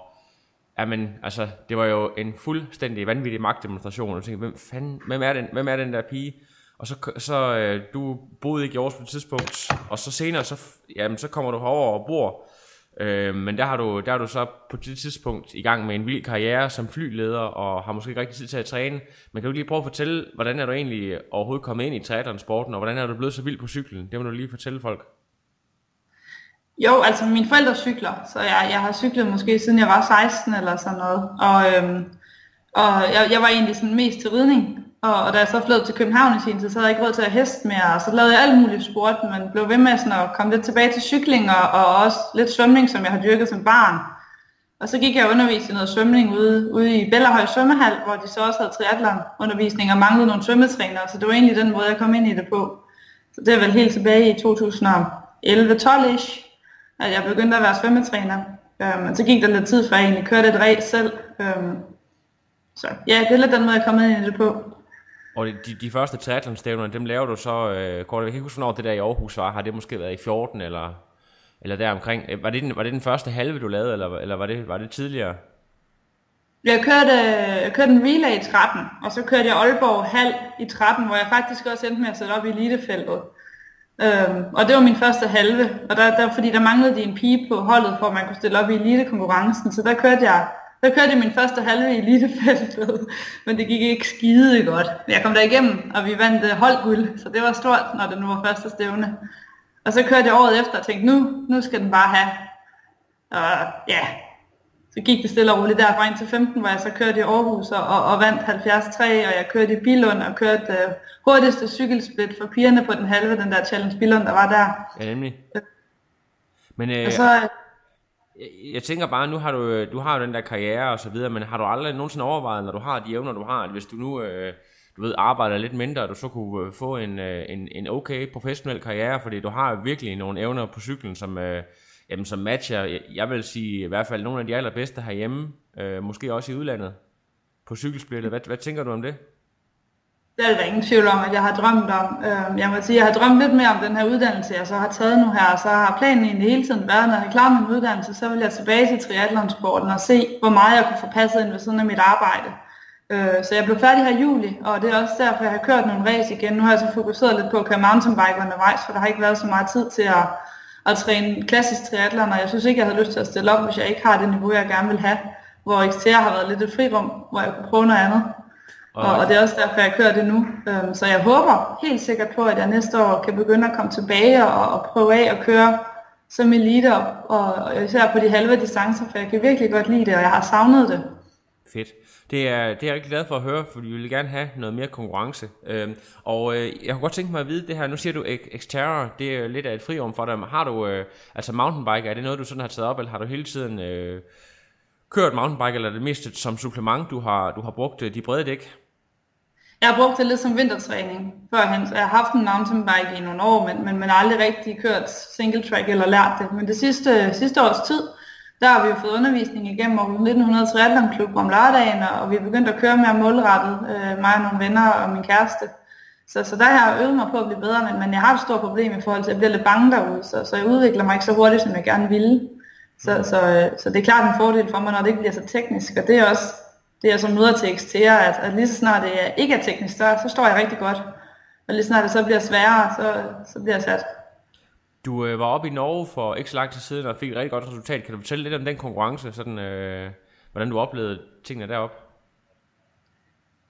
A: jamen, altså, det var jo en fuldstændig vanvittig magtdemonstration, og jeg tænkte, hvem, fanden, hvem, er den, hvem er den der pige? Og så, så øh, du boede ikke i Aarhus på et tidspunkt, og så senere, så, jamen, så kommer du herover og bor Øh, men der har, du, der har du så på det tidspunkt i gang med en vild karriere som flyleder, og har måske ikke rigtig tid til at træne. Men kan du lige prøve at fortælle, hvordan er du egentlig overhovedet kommet ind i triathlon-sporten, og hvordan er du blevet så vild på cyklen? Det må du lige fortælle folk.
D: Jo, altså mine forældre cykler, så jeg, jeg har cyklet måske siden jeg var 16 eller sådan noget. Og, øhm, og jeg, jeg var egentlig sådan mest til ridning, og, og da jeg så flyttede til København i sin tid, så havde jeg ikke råd til at heste mere, og så lavede jeg alt muligt sport, men blev ved med sådan at komme lidt tilbage til cykling, og, og også lidt svømning, som jeg har dyrket som barn. Og så gik jeg og underviste i noget svømning ude, ude i Bellerhøj Svømmehal, hvor de så også havde triathlon-undervisning og manglede nogle svømmetrænere, så det var egentlig den måde, jeg kom ind i det på. Så det er vel helt tilbage i 2011-12-ish, at jeg begyndte at være svømmetræner. Um, så gik der lidt tid, før jeg egentlig kørte et race selv. Øhm, så ja, det er lidt den måde, jeg kom ind i det på.
A: Og de, de første triathlonstævner, dem laver du så, øh, kort, jeg kan ikke huske, hvornår det der i Aarhus var, har det måske været i 14 eller, eller deromkring? Øh, var det, den, var det den første halve, du lavede, eller, eller var, det, var det tidligere?
D: Jeg kørte, jeg kørte en relay i 13, og så kørte jeg Aalborg halv i 13, hvor jeg faktisk også endte med at sætte op i elitefeltet. Øhm, og det var min første halve, og der, der, fordi der manglede de en pige på holdet, for at man kunne stille op i elitekonkurrencen, så der kørte jeg der kørte jeg min første halve i elitefeltet, men det gik ikke skide godt. Jeg kom der igennem, og vi vandt øh, holdguld, så det var stort, når det nu var første stævne. Og så kørte jeg året efter og tænkte, nu, nu skal den bare have. Og ja, så gik det stille og roligt derfra ind til 15, hvor jeg så kørte i Aarhus og, og, vandt 73, og jeg kørte i Bilund og kørte uh, hurtigste cykelsplit for pigerne på den halve, den der Challenge Bilund, der var der.
A: Ja, nemlig. Men, øh, og så, jeg tænker bare, nu har du, øh, du har jo den der karriere og så videre, men har du aldrig nogensinde overvejet, når du har de evner, du har, at hvis du nu øh, du ved, arbejder lidt mindre, du så kunne øh, få en, øh, en, en okay professionel karriere, fordi du har virkelig nogle evner på cyklen, som, øh, jamen, som matcher, jeg vil sige i hvert fald nogle af de allerbedste herhjemme, øh, måske også i udlandet, på cykelsplittet. Hvad, hvad tænker du om det?
D: Det er der ingen tvivl om, at jeg har drømt om. Øhm, jeg må sige, jeg har drømt lidt mere om den her uddannelse, jeg så har taget nu her, og så har planen egentlig hele tiden været, når jeg er klar med min uddannelse, så vil jeg tilbage til triathlonsporten og se, hvor meget jeg kunne få passet ind ved siden af mit arbejde. Øh, så jeg blev færdig her i juli, og det er også derfor, jeg har kørt nogle race igen. Nu har jeg så fokuseret lidt på at køre mountainbike undervejs, for der har ikke været så meget tid til at, at træne klassisk triathlon, og jeg synes ikke, jeg havde lyst til at stille op, hvis jeg ikke har det niveau, jeg gerne vil have, hvor XTR har været lidt et frirum, hvor jeg kunne prøve noget andet. Og, og det er også derfor, jeg kører det nu. Øhm, så jeg håber helt sikkert på, at jeg næste år kan begynde at komme tilbage og, og prøve af at køre som elite, og, og især på de halve distancer, for jeg kan virkelig godt lide det, og jeg har savnet det.
A: Fedt. Det er, det er jeg rigtig glad for at høre, for vi vil gerne have noget mere konkurrence. Øhm, og øh, jeg kunne godt tænke mig at vide det her, nu siger du Xterra, det er lidt af et frirum for dig. Har du, øh, altså mountainbike, er det noget du sådan har taget op, eller har du hele tiden øh, kørt mountainbike, eller er det mest som supplement, du har, du har brugt øh, de brede dæk?
D: Jeg har brugt det lidt som vintertræning førhen, så jeg har haft en mountainbike i nogle år, men, men, men aldrig rigtig kørt single track eller lært det. Men det sidste, sidste års tid, der har vi jo fået undervisning igennem Aarhus 1900 Triathlon Klub om lørdagen, og vi er begyndt at køre mere målrettet, øh, mig og nogle venner og min kæreste. Så, så der har jeg øvet mig på at blive bedre, men, men jeg har et stort problem i forhold til, at jeg bliver lidt bange derude, så, så jeg udvikler mig ikke så hurtigt, som jeg gerne ville. Så, så, øh, så det er klart en fordel for mig, når det ikke bliver så teknisk, og det er også det, jeg så møder til XTR, at, at lige så snart det ikke er teknisk, så, så står jeg rigtig godt. Og lige snart det så bliver sværere, så, så bliver jeg sat.
A: Du øh, var oppe i Norge for ikke så lang tid siden og fik et rigtig godt resultat. Kan du fortælle lidt om den konkurrence, sådan, øh, hvordan du oplevede tingene deroppe?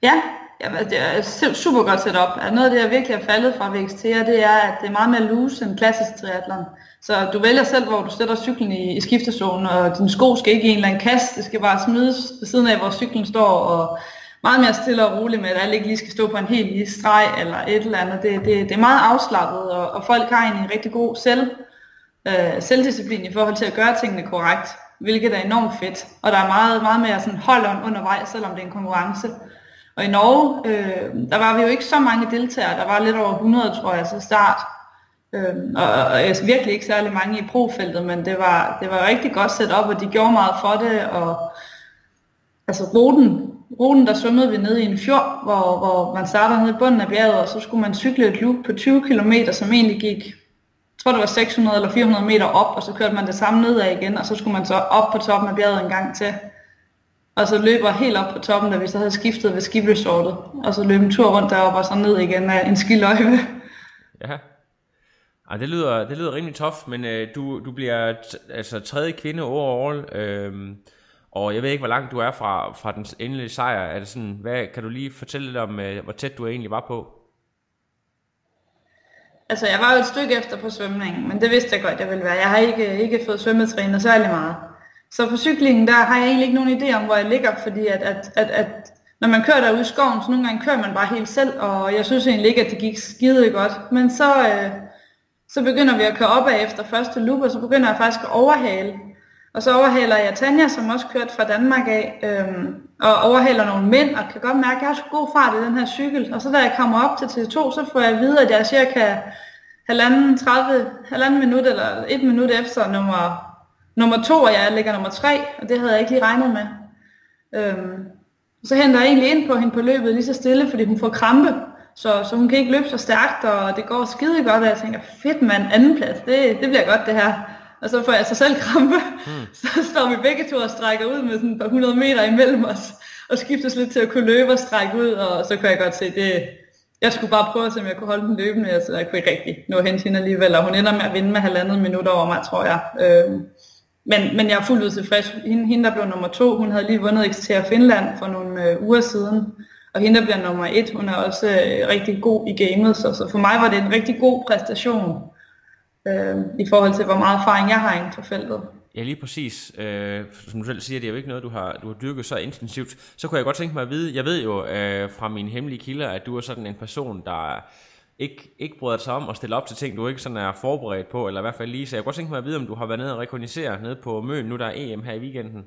D: Ja, jamen, det er super godt set op. Noget af det, jeg virkelig har faldet fra ved XTR, det er, at det er meget mere loose end klassisk triathlon. Så du vælger selv, hvor du sætter cyklen i, i skiftezonen, og din sko skal ikke i en eller anden kast. Det skal bare smides ved siden af, hvor cyklen står, og meget mere stille og roligt med, at alle ikke lige skal stå på en helt lige streg eller et eller andet. Det, det, det er meget afslappet, og, og folk har egentlig en rigtig god selv, øh, selvdisciplin i forhold til at gøre tingene korrekt, hvilket er enormt fedt. Og der er meget, meget mere sådan hold on undervejs, selvom det er en konkurrence. Og i Norge, øh, der var vi jo ikke så mange deltagere, der var lidt over 100, tror jeg, til start. Øh, og, og virkelig ikke særlig mange i profeltet, men det var, det var rigtig godt sat op, og de gjorde meget for det, og altså ruten ruten der svømmede vi ned i en fjord, hvor, hvor man starter nede i bunden af bjerget, og så skulle man cykle et loop på 20 km, som egentlig gik, jeg tror det var 600 eller 400 meter op, og så kørte man det samme nedad igen, og så skulle man så op på toppen af bjerget en gang til. Og så løber helt op på toppen, da vi så havde skiftet ved skiresortet, og så løb en tur rundt deroppe og så ned igen af en skiløjve.
A: Ja. Ej, det lyder, det lyder rimelig tof, men øh, du, du bliver altså tredje kvinde overall. Øh, og jeg ved ikke, hvor langt du er fra, fra den endelige sejr. Er det sådan, hvad, kan du lige fortælle lidt om, øh, hvor tæt du egentlig var på?
D: Altså, jeg var jo et stykke efter på svømningen, men det vidste jeg godt, jeg ville være. Jeg har ikke, ikke fået svømmetrænet særlig meget. Så på cyklingen, der har jeg egentlig ikke nogen idé om, hvor jeg ligger, fordi at, at, at, at når man kører derude i skoven, så nogle gange kører man bare helt selv, og jeg synes egentlig ikke, at det gik skide godt. Men så, øh, så begynder vi at køre opad efter første loop, og så begynder jeg faktisk at overhale og så overhaler jeg Tanja, som også kørte fra Danmark af, øhm, og overhaler nogle mænd, og kan godt mærke, at jeg har så god fart i den her cykel. Og så da jeg kommer op til T2, så får jeg at vide, at jeg er cirka halvanden, 30, halvanden minut eller et minut efter nummer, nummer to, og jeg ligger nummer tre, og det havde jeg ikke lige regnet med. Øhm, så henter jeg egentlig ind på hende på løbet lige så stille, fordi hun får krampe, så, så hun kan ikke løbe så stærkt, og det går skide godt, og jeg tænker, fedt mand, anden plads, det, det bliver godt det her og så får jeg så selv krampe. Mm. Så står vi begge to og strækker ud med sådan et par hundrede meter imellem os, og skiftes lidt til at kunne løbe og strække ud, og så kan jeg godt se, det, jeg skulle bare prøve at se, om jeg kunne holde den løbende, så jeg kunne ikke rigtig nå hen til hende alligevel, og hun ender med at vinde med halvandet minut over mig, tror jeg. Øh, men, men jeg er fuldt ud tilfreds. Hende, hende, der blev nummer to, hun havde lige vundet XTR Finland for nogle øh, uger siden, og hende, der bliver nummer et, hun er også øh, rigtig god i gamet, så, så for mig var det en rigtig god præstation øh, i forhold til, hvor meget erfaring jeg har inden for feltet.
A: Ja, lige præcis. Øh, som du selv siger, det er jo ikke noget, du har, du har dyrket så intensivt. Så kunne jeg godt tænke mig at vide, jeg ved jo øh, fra mine hemmelige kilder, at du er sådan en person, der ikke, ikke bryder sig om at stille op til ting, du ikke sådan er forberedt på, eller i hvert fald lige. Så jeg kunne godt tænke mig at vide, om du har været nede og rekognisere nede på Møn, nu der er EM her i weekenden.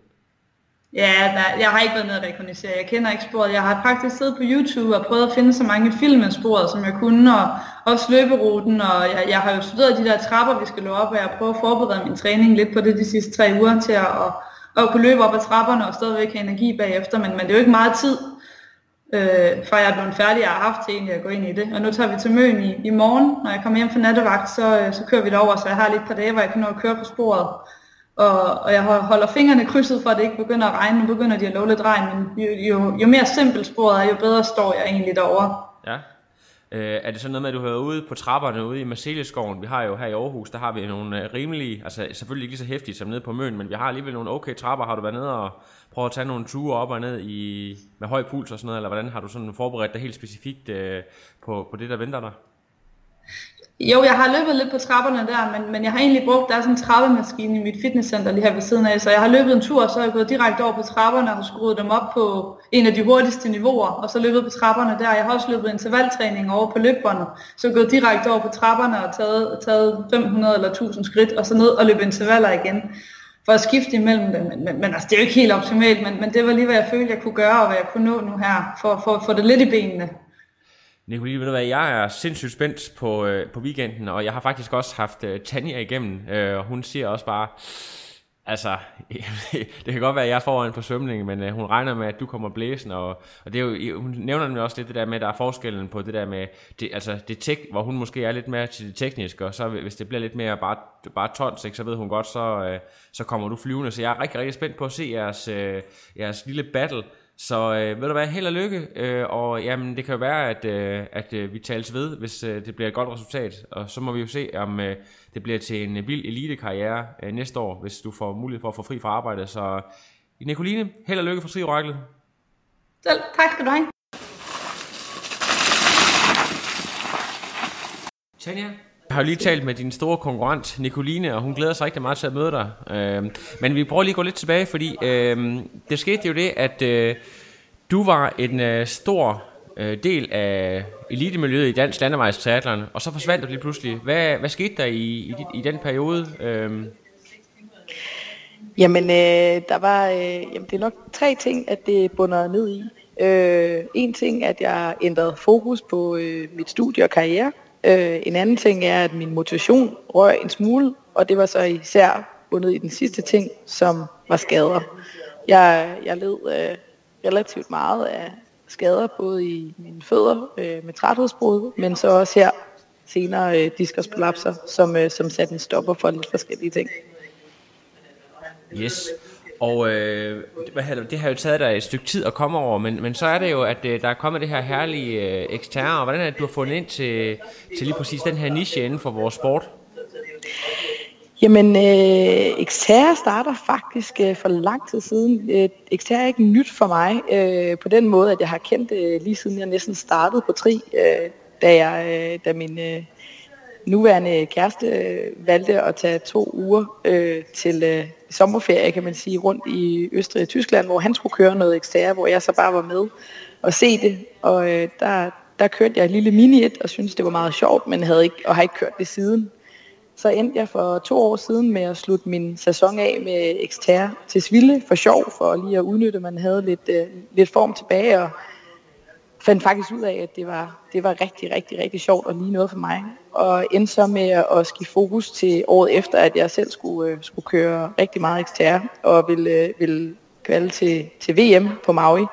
D: Ja, der, jeg har ikke været nede og rekognisere. Jeg kender ikke sporet. Jeg har faktisk siddet på YouTube og prøvet at finde så mange film af sporet, som jeg kunne, og også løberuten, og jeg, jeg har jo studeret de der trapper, vi skal løbe op, og jeg prøver at forberede min træning lidt på det de sidste tre uger til at, at, at kunne løbe op ad trapperne og stadigvæk have energi bagefter, men, men det er jo ikke meget tid, øh, før jeg er blevet færdig. Jeg har haft til egentlig at gå ind i det, og nu tager vi til Møn i, i morgen. Når jeg kommer hjem fra nattevagt, så, øh, så kører vi derover, så jeg har lidt par dage, hvor jeg kan nå at køre på sporet. Og, og jeg holder fingrene krydset for, at det ikke begynder at regne. Nu begynder de at love lidt regn, men jo, jo, jo mere simpelt sporet er, jo bedre står jeg egentlig derovre.
A: Ja. Øh, er det sådan noget med, at du har været ude på trapperne ude i Marcelieskoven? Vi har jo her i Aarhus, der har vi nogle øh, rimelige, altså selvfølgelig ikke lige så hæftige som nede på Møn, men vi har alligevel nogle okay trapper. Har du været nede og prøvet at tage nogle ture op og ned i, med høj puls og sådan noget, eller hvordan har du sådan forberedt dig helt specifikt øh, på, på det, der venter dig?
D: Jo, jeg har løbet lidt på trapperne der, men, men jeg har egentlig brugt, der er sådan en trappemaskine i mit fitnesscenter lige her ved siden af, så jeg har løbet en tur, og så er jeg gået direkte over på trapperne og skruet dem op på en af de hurtigste niveauer, og så løbet på trapperne der. Jeg har også løbet intervaltræning over på løbbåndet, så jeg gået direkte over på trapperne og taget, taget 500 eller 1000 skridt, og så ned og løbet intervaller igen for at skifte imellem dem. Men, men, men altså, det er jo ikke helt optimalt, men, men det var lige, hvad jeg følte, jeg kunne gøre, og hvad jeg kunne nå nu her, for, for at få det lidt i benene.
A: Nicoline, ved du hvad, jeg er sindssygt spændt på, øh, på weekenden, og jeg har faktisk også haft øh, Tanja igennem, øh, og hun siger også bare, altså, det kan godt være, at jeg er foran på svømningen, men øh, hun regner med, at du kommer blæsen, og, og det er jo, hun nævner nemlig også lidt det der med, at der er forskellen på det der med, det, altså det tek, hvor hun måske er lidt mere til det tekniske, og så hvis det bliver lidt mere bare, bare tons, ikke, så ved hun godt, så, øh, så kommer du flyvende, så jeg er rigtig, rigtig spændt på at se jeres, øh, jeres lille battle, så øh, ved du hvad, held og lykke, øh, og jamen, det kan jo være, at, øh, at øh, vi tales ved, hvis øh, det bliver et godt resultat, og så må vi jo se, om øh, det bliver til en vild elitekarriere øh, næste år, hvis du får mulighed for at få fri fra arbejde. Så Nicoline, held og lykke for Tri Oracle.
D: Selv, tak skal du have.
A: Tanja, har jo lige talt med din store konkurrent, Nicoline, og hun glæder sig rigtig meget til at møde dig. Øh, men vi prøver lige at gå lidt tilbage, fordi øh, det skete jo det, at øh, du var en øh, stor øh, del af elitemiljøet i dansk landevejstriathlon, og så forsvandt du lige pludselig. Hvad, hvad skete der i, i, i den periode? Øh?
E: Jamen, øh, der var, øh, jamen, det er nok tre ting, at det bunder ned i. Øh, en ting, at jeg ændrede fokus på øh, mit studie og karriere. Øh, en anden ting er, at min motivation røg en smule, og det var så især bundet i den sidste ting, som var skader. Jeg, jeg led øh, relativt meget af skader, både i mine fødder øh, med træthedsbrud, men så også her senere øh, diskusprolapser, som, øh, som satte en stopper for lidt forskellige ting.
A: Yes. Og øh, hvad det, det har jo taget dig et stykke tid at komme over, men, men så er det jo, at øh, der er kommet det her herlige øh, eksterne, og hvordan er det, du har fundet ind til, til lige præcis den her niche inden for vores sport?
E: Jamen, øh, Xterra starter faktisk øh, for lang tid siden. Øh, Xterra er ikke nyt for mig, øh, på den måde, at jeg har kendt det øh, lige siden jeg næsten startede på tri, øh, da, jeg, øh, da min øh, nuværende kæreste øh, valgte at tage to uger øh, til øh, sommerferie, kan man sige, rundt i Østrig og Tyskland, hvor han skulle køre noget Xterra, hvor jeg så bare var med og se det. Og øh, der, der kørte jeg et lille mini et og syntes, det var meget sjovt, men havde ikke, og har ikke kørt det siden. Så endte jeg for to år siden med at slutte min sæson af med Xterra til Sville for sjov, for lige at udnytte, at man havde lidt, øh, lidt form tilbage, og fandt faktisk ud af, at det var, det var rigtig, rigtig, rigtig sjovt og lige noget for mig. Og endte så med at skifte fokus til året efter, at jeg selv skulle, øh, skulle køre rigtig meget XTR og ville, øh, ville kvalde til, til VM på Maui.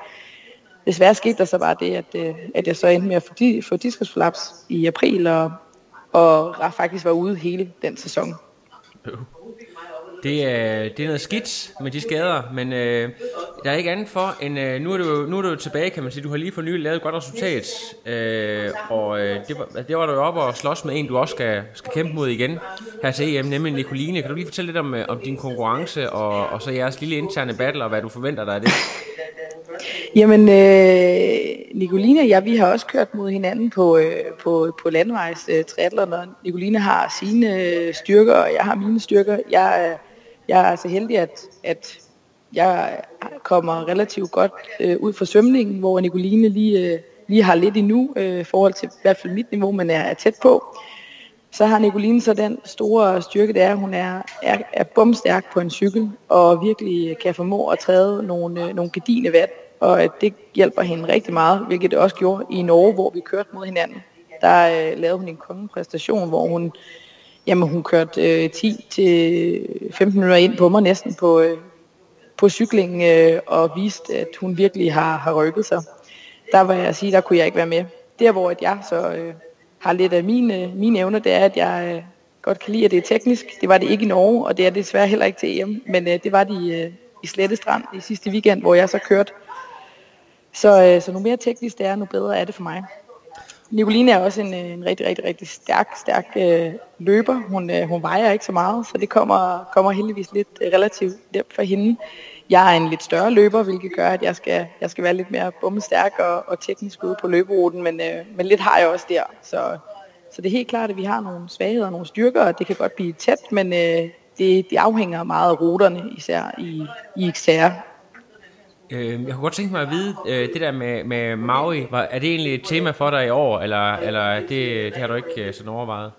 E: Desværre skete der så bare det, at, øh, at jeg så endte med at få, di- få diskusflaps i april, og, og faktisk var ude hele den sæson.
A: Det er, det er noget skidt med de skader, men øh, der er ikke andet for, end øh, nu, er du, nu er du tilbage, kan man sige. Du har lige for nylig lavet et godt resultat, øh, og øh, det, var, det var du jo oppe og slås med en, du også skal, skal kæmpe mod igen her til EM, nemlig Nicoline. Kan du lige fortælle lidt om, øh, om din konkurrence, og, og så jeres lille interne battle, og hvad du forventer dig af det?
E: Jamen, øh, Nicoline og jeg, vi har også kørt mod hinanden på, øh, på, på landvejs øh, triathlon, og Nicoline har sine øh, styrker, og jeg har mine styrker. Jeg, øh, jeg er så heldig, at, at jeg kommer relativt godt øh, ud fra svømningen, hvor Nicoline lige, øh, lige har lidt endnu, øh, i forhold til i hvert fald mit niveau, men er, er tæt på. Så har Nicoline så den store styrke, det er, at hun er, er, er bumstærk på en cykel, og virkelig kan formå at træde nogle, øh, nogle gedine vand, og at det hjælper hende rigtig meget, hvilket det også gjorde i Norge, hvor vi kørte mod hinanden. Der øh, lavede hun en kongepræstation, hvor hun, jamen, hun kørte øh, 10-15 minutter ind på mig næsten på, øh, på cyklingen, øh, og viste, at hun virkelig har, har rykket sig. Der var jeg at sige, der kunne jeg ikke være med. Der hvor at jeg så øh, har lidt af mine, øh, mine evner, det er, at jeg øh, godt kan lide, at det er teknisk. Det var det ikke i Norge, og det er det desværre heller ikke til EM, men øh, det var det i, øh, i Slettestrand i sidste weekend, hvor jeg så kørte. Så, øh, så nu mere teknisk det er, nu bedre er det for mig. Nicoline er også en, øh, en rigtig, rigtig, rigtig stærk, stærk øh, løber. Hun, øh, hun vejer ikke så meget, så det kommer, kommer heldigvis lidt øh, relativt nemt for hende. Jeg er en lidt større løber, hvilket gør, at jeg skal, jeg skal være lidt mere bummestærk og, og teknisk ude på løberuten, men, øh, men lidt har jeg også der. Så så det er helt klart, at vi har nogle svagheder og nogle styrker, og det kan godt blive tæt, men øh, det, det afhænger meget af ruterne, især i, i XR.
A: Øh, jeg kunne godt tænke mig at vide, øh, det der med, med Maui, var, er det egentlig et tema for dig i år, eller, eller det, det har du ikke øh, sådan overvejet?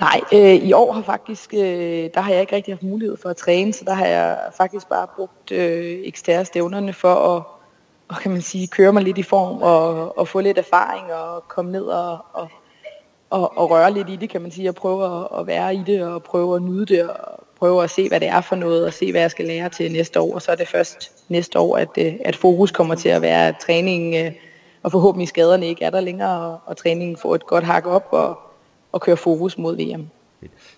E: Nej, øh, i år har faktisk, øh, der har jeg ikke rigtig haft mulighed for at træne, så der har jeg faktisk bare brugt øh, eksterne stævnerne for at og kan man sige, køre mig lidt i form og, og få lidt erfaring og komme ned og, og, og, og røre lidt i det, kan man sige, og prøve at, at være i det og prøve at nyde det og prøve at se, hvad det er for noget og se, hvad jeg skal lære til næste år. Og så er det først næste år, at, øh, at fokus kommer til at være, at træningen øh, og forhåbentlig skaderne ikke er der længere, og, og træningen får et godt hak op og, og køre fokus mod VM.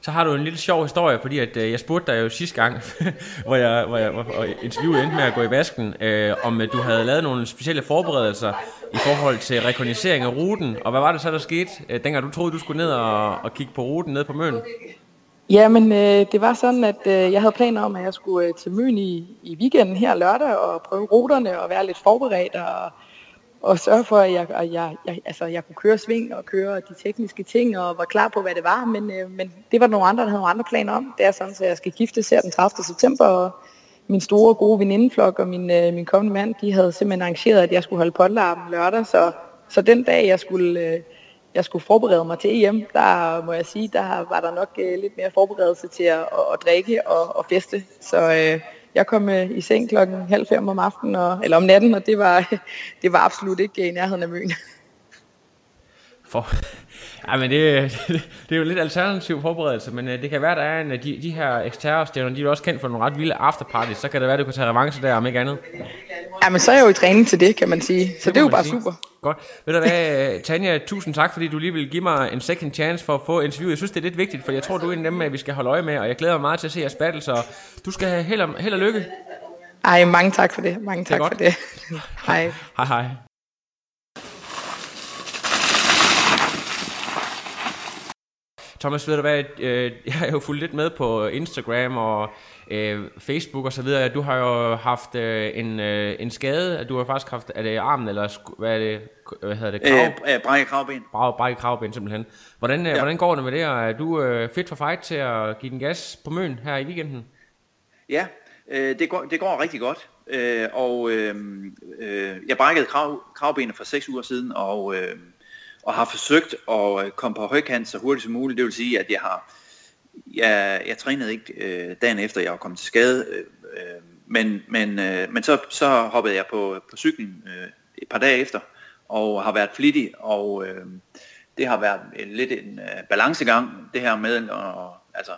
A: Så har du en lille sjov historie, fordi at, øh, jeg spurgte dig jo sidste gang, hvor jeg, hvor jeg hvor interviewet endte med at gå i vasken, øh, om øh, du havde lavet nogle specielle forberedelser i forhold til rekognisering af ruten. Og hvad var det så, der skete, øh, dengang du troede, du skulle ned og, og kigge på ruten ned på Møn?
E: Jamen, øh, det var sådan, at øh, jeg havde planer om, at jeg skulle øh, til Møn i, i weekenden her lørdag og prøve ruterne og være lidt forberedt og og sørge for, at jeg, at jeg, jeg, altså, jeg kunne køre sving og køre de tekniske ting og var klar på, hvad det var. Men, øh, men det var nogle andre, der havde nogle andre planer om. Det er sådan, at jeg skal giftes her den 30. september, og min store gode venindeflok og min, øh, min kommende mand, de havde simpelthen arrangeret, at jeg skulle holde potlarmen lørdag. Så, så den dag, jeg skulle, øh, jeg skulle forberede mig til EM, der må jeg sige, der var der nok øh, lidt mere forberedelse til at, at, at drikke og, og feste. Så øh, jeg kom øh, i seng klokken halv fem om aftenen, og, eller om natten, og det var, det var absolut ikke i nærheden af møn.
A: For, ja, men det, det, det, er jo lidt alternativ forberedelse, men uh, det kan være, der er en af de, de her eksterrestævner, de er også kendt for nogle ret vilde afterparties, så kan det være, at du kan tage revanche der, om ikke andet.
E: Ja, men så er jeg jo i træning til det, kan man sige. Så det, det er jo bare sige. super.
A: Godt. Ved du hvad, Tanja, tusind tak, fordi du lige vil give mig en second chance for at få interview. Jeg synes, det er lidt vigtigt, for jeg tror, du er en af dem, vi skal holde øje med, og jeg glæder mig meget til at se jeres battle, så du skal have held og, held og lykke.
E: Ej, mange tak for det. Mange tak det for det. hej.
A: Hej, hej. Thomas, ved du hvad, øh, jeg har jo fulgt lidt med på Instagram og øh, Facebook og så videre. Du har jo haft øh, en, øh, en skade, du har faktisk haft, er det armen, eller hvad er det, hvad hedder det,
F: krav? Øh, brække kravben.
A: Brække kravben simpelthen. Hvordan, øh, ja. hvordan går det med det, og er du øh, fit for fight til at give den gas på møn her i weekenden?
F: Ja, øh, det, går, det går rigtig godt. Øh, og øh, øh, jeg brækkede krav, kravbenet for seks uger siden, og øh, og har forsøgt at øh, komme på højkant så hurtigt som muligt. Det vil sige, at jeg har jeg, jeg trænede ikke øh, dagen efter, jeg var kommet til skade, øh, øh, men, men, øh, men så, så hoppede jeg på, på cyklen øh, et par dage efter, og har været flittig, og øh, det har været en, lidt en øh, balancegang, det her med, og, altså,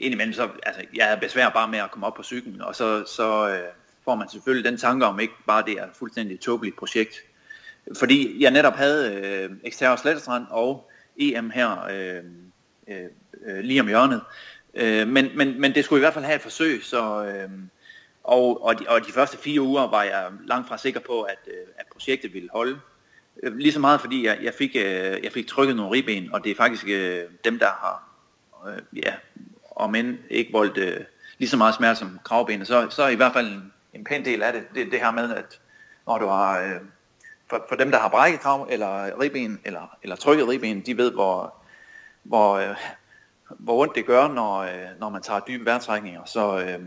F: indimellem så, altså, jeg er besvær bare med at komme op på cyklen, og så, så øh, får man selvfølgelig den tanke om, ikke bare det er et fuldstændig tåbeligt projekt, fordi jeg netop havde øh, Eksterne Slettestrand og EM her øh, øh, øh, lige om hjørnet. Øh, men, men, men det skulle i hvert fald have et forsøg, så, øh, og, og, de, og de første fire uger var jeg langt fra sikker på, at, øh, at projektet ville holde. Øh, lige så meget fordi jeg, jeg, fik, øh, jeg fik trykket nogle ribben, og det er faktisk øh, dem, der har, øh, ja, om end ikke voldt øh, lige så meget smerte som kravbenet, så, så er i hvert fald en, en pæn del af det, det, det her med, at når du har... Øh, for, for dem, der har brækket krav, eller ribben, eller, eller trykket ribben, de ved, hvor, hvor, øh, hvor ondt det gør, når, øh, når man tager dybe vejrtrækninger. Så, øh,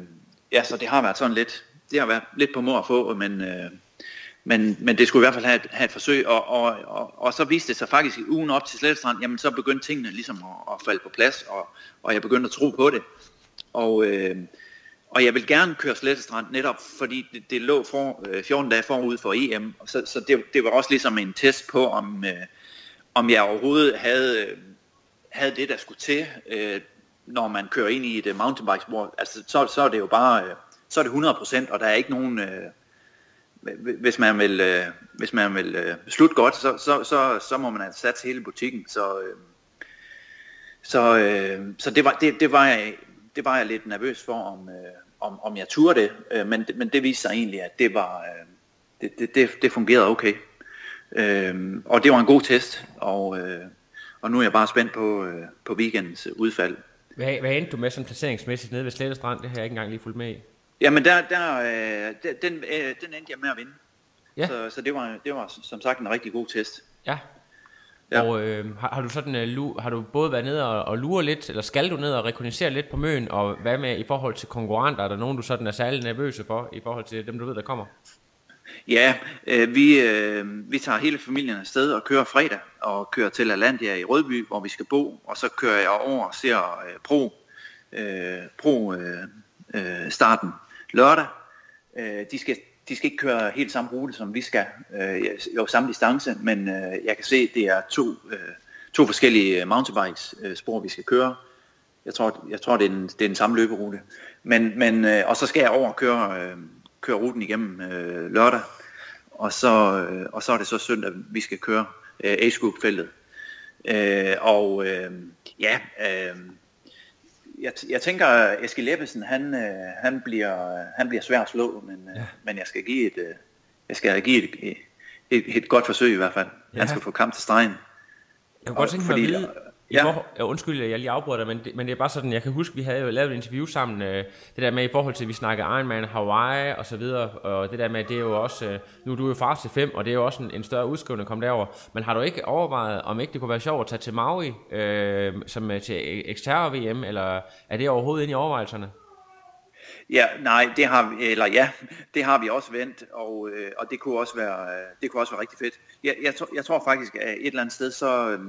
F: ja, så det har været sådan lidt, det har været lidt på mor at få, men, øh, men, men det skulle i hvert fald have et, have et forsøg, og, og, og, og så viste det sig faktisk i ugen op til Slettestrand, jamen så begyndte tingene ligesom at, at falde på plads, og, og jeg begyndte at tro på det. Og, øh, og jeg vil gerne køre Slettestrand netop, fordi det, det lå for, øh, 14 dage forud for EM, så, så det, det var også ligesom en test på, om, øh, om jeg overhovedet havde, øh, havde det, der skulle til, øh, når man kører ind i et øh, mountainbike-spor. Altså, så, så er det jo bare, øh, så er det 100%, og der er ikke nogen... Øh, hvis man vil, øh, hvis man vil øh, slutte godt, så, så, så, så må man have sat hele butikken. Så, øh, så, øh, så det, var, det, det, var jeg, det var jeg lidt nervøs for, om, øh, om, om jeg turde det, øh, men, men det viste sig egentlig, at det var øh, det, det, det, det fungerede okay. Øh, og det var en god test, og, øh, og nu er jeg bare spændt på, øh, på weekendens udfald.
A: Hvad, hvad endte du med som placeringsmæssigt nede ved Slette Strand? Det har jeg ikke engang lige fulgt med i.
F: Jamen der, der, øh, den, øh, den endte jeg med at vinde. Ja. Så, så det, var, det var som sagt en rigtig god test.
A: Ja. Ja. Og øh, har, har du sådan øh, lu, har du både været nede og, og lure lidt, eller skal du ned og rekognosere lidt på møen, og hvad med i forhold til konkurrenter? Er der nogen, du sådan er særlig nervøse for, i forhold til dem, du ved, der kommer?
F: Ja, øh, vi, øh, vi tager hele familien afsted og kører fredag, og kører til Alandia i Rødby, hvor vi skal bo, og så kører jeg over og ser øh, Pro, øh, Pro øh, øh, starten lørdag. Øh, de, skal, de skal ikke køre helt samme rute, som vi skal. Øh, jo, samme distance, men øh, jeg kan se, at det er to, øh, to forskellige mountainbikes øh, spor, vi skal køre. Jeg tror, jeg tror det, er den, det er den samme løberute. Men, men, øh, og så skal jeg over og køre, øh, køre ruten igennem øh, lørdag. Og så, øh, og så er det så søndag, vi skal køre øh, Age Group-feltet. Øh, og øh, ja, øh, jeg, jeg tænker, Eskild Ebbesen, han, øh, han, bliver, han bliver svær at slå, men, øh, ja. men jeg skal give et, øh, jeg skal give et, et, et, godt forsøg i hvert fald. Ja. Han skal få kamp til stregen.
A: Jeg kunne godt tænke mig at vide, Ja. For, ja, undskyld, jeg lige afbryder dig, men det, men det er bare sådan, jeg kan huske, vi havde jo lavet et interview sammen, øh, det der med i forhold til, at vi snakker Ironman, Hawaii og så videre, og det der med, det er jo også, øh, nu er du jo far til fem, og det er jo også en, en større udskrivning at komme derover. Men har du ikke overvejet, om ikke det kunne være sjovt at tage til Maui, øh, som øh, til Xterra VM, eller er det overhovedet inde i overvejelserne?
F: Ja, nej, det har vi, eller ja, det har vi også vendt, og, øh, og det kunne også være, det kunne også være rigtig fedt. Jeg, jeg, jeg tror faktisk, at et eller andet sted, så, øh,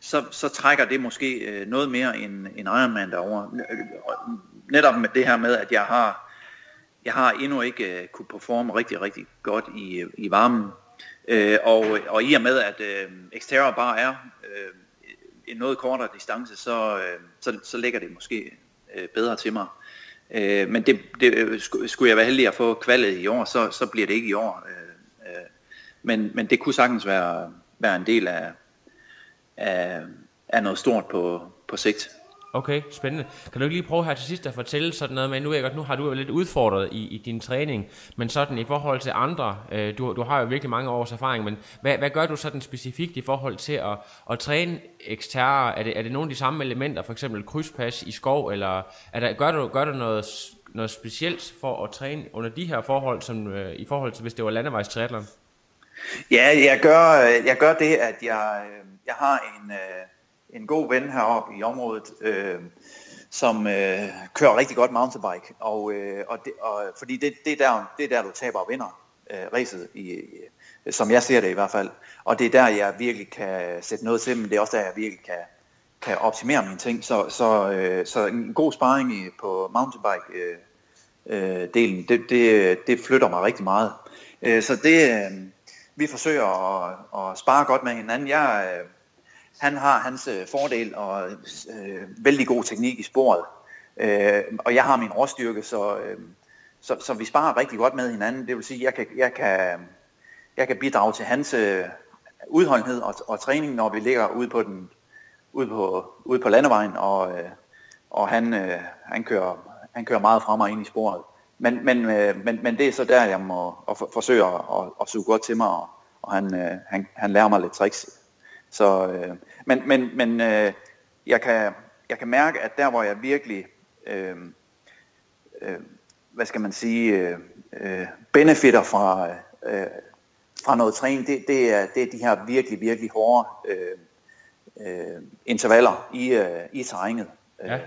F: så, så trækker det måske øh, noget mere end, end Ironman derovre. Øh, øh, netop med det her med, at jeg har, jeg har endnu ikke kunne performe rigtig, rigtig godt i, i varmen. Øh, og, og i og med, at øh, Xterra bare er øh, en noget kortere distance, så, øh, så, så ligger det måske øh, bedre til mig. Øh, men det, det, skulle jeg være heldig at få kvalet i år, så, så bliver det ikke i år. Øh, øh, men, men det kunne sagtens være, være en del af, af, af noget stort på, på sigt.
A: Okay, spændende. Kan du ikke lige prøve her til sidst at fortælle sådan noget med, nu, jeg godt, nu har du jo lidt udfordret i, i din træning, men sådan i forhold til andre, øh, du, du har jo virkelig mange års erfaring, men hvad, hvad gør du sådan specifikt i forhold til at, at træne eksterre? Er det, er det nogle af de samme elementer, for eksempel krydspas i skov, eller er der, gør, du, gør du noget, noget specielt for at træne under de her forhold, som øh, i forhold til hvis det var landevejstriathlon?
F: Ja, jeg gør, jeg gør det, at jeg, jeg har en, øh, en god ven heroppe i området, øh, som øh, kører rigtig godt mountainbike, og, øh, og, det, og fordi det, det, er der, det er der, du taber og vinder øh, racet, i, i, som jeg ser det i hvert fald. Og det er der, jeg virkelig kan sætte noget til, men det er også der, jeg virkelig kan, kan optimere mine ting. Så, så, øh, så en god sparring i, på mountainbike øh, øh, delen, det, det, det flytter mig rigtig meget. Øh, så det, øh, vi forsøger at, at spare godt med hinanden. Jeg, øh, han har hans øh, fordel og øh, vældig god teknik i sporet. Øh, og jeg har min råstyrke, så, øh, så, så vi sparer rigtig godt med hinanden. Det vil sige, jeg kan, jeg kan, jeg kan bidrage til hans øh, udholdenhed og, og træning, når vi ligger ude på, den, ude på, ude på landevejen, og, øh, og han, øh, han, kører, han kører meget frem og ind i sporet. Men, men, øh, men, men det er så der, jeg må og for, forsøge at, at, at suge godt til mig, og, og han, øh, han, han lærer mig lidt tricks. Så, øh, men men, men øh, jeg, kan, jeg kan mærke, at der hvor jeg virkelig, øh, øh, hvad skal man sige, øh, øh, benefitter fra, øh, fra noget træning, det, det, er, det er de her virkelig, virkelig hårde øh, øh, intervaller i, øh, i terrænet. Ja.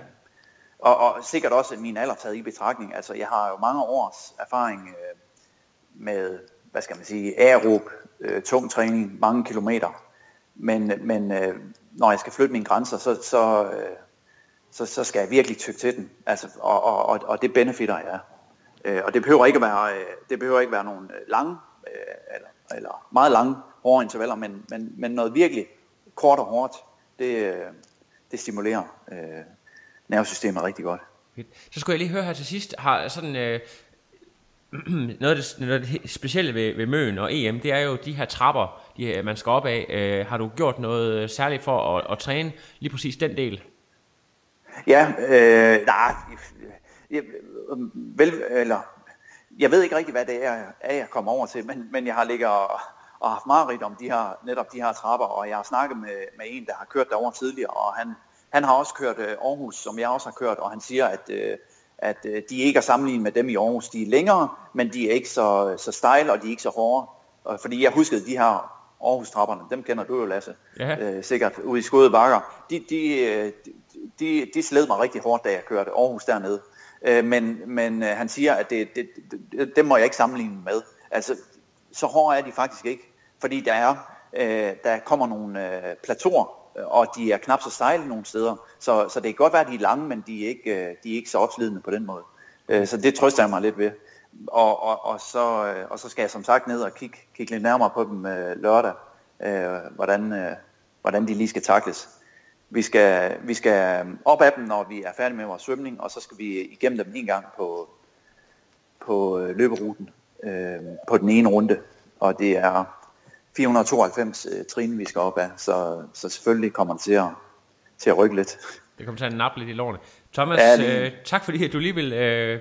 F: Og, og sikkert også min alder taget i betragtning. Altså, jeg har jo mange års erfaring øh, med, hvad skal man sige, aerob, øh, tung træning, mange kilometer. Men, men øh, når jeg skal flytte mine grænser, så, så, øh, så, så skal jeg virkelig tykke til den. Altså, og, og, og, og det benefitter jeg. Øh, og det behøver ikke at være, øh, det behøver ikke være nogle øh, lange, øh, eller, eller meget lange, hårde intervaller, men, men, men noget virkelig kort og hårdt, det, øh, det stimulerer øh, nervesystemet rigtig godt.
A: Så skulle jeg lige høre her til sidst, har sådan øh, noget, af det, noget af det specielle ved, ved Møn og EM, det er jo de her trapper, de, øh, man skal op af. Øh, har du gjort noget øh, særligt for at, at træne lige præcis den del?
F: Ja, øh, nej, jeg, vel, eller, jeg ved ikke rigtig, hvad det er, er jeg kommer over til, men, men jeg har ligget og, og haft meget om de her, netop de her trapper, og jeg har snakket med, med en, der har kørt derover tidligere, og han, han har også kørt øh, Aarhus, som jeg også har kørt, og han siger, at, øh, at øh, de ikke er sammenlignet med dem i Aarhus. De er længere, men de er ikke så, så stejle, og de er ikke så hårde. Og, fordi jeg huskede de her Aarhus-trapperne, dem kender du jo, Lasse,
A: Ja.
F: øh, sikkert, ude i skåde bakker, de, de, øh, de, de sled mig rigtig hårdt, da jeg kørte Aarhus dernede. Øh, men men øh, han siger, at det, det, det, det må jeg ikke sammenligne med. Altså, så hårde er de faktisk ikke, fordi der er, øh, der kommer nogle øh, plateauer, øh, Øh, og de er knap så stejle nogle steder, så, så det kan godt være, at de er lange, men de er ikke, øh, de er ikke så opslidende på den måde. Øh, så det trøster jeg mig lidt ved. Og, og, og, så, og så skal jeg som sagt ned og kigge, kigge lidt nærmere på dem lørdag, hvordan, hvordan de lige skal takles. Vi skal, vi skal op af dem, når vi er færdige med vores svømning, og så skal vi igennem dem en gang på, på løberuten på den ene runde. Og det er 492 øh, trin, vi skal op af, så, så selvfølgelig kommer det til at, til at rykke lidt.
A: Det kommer til at nappe lidt i lårene. Thomas, Ja,
F: lige-
A: øh, tak fordi at du lige vil øh,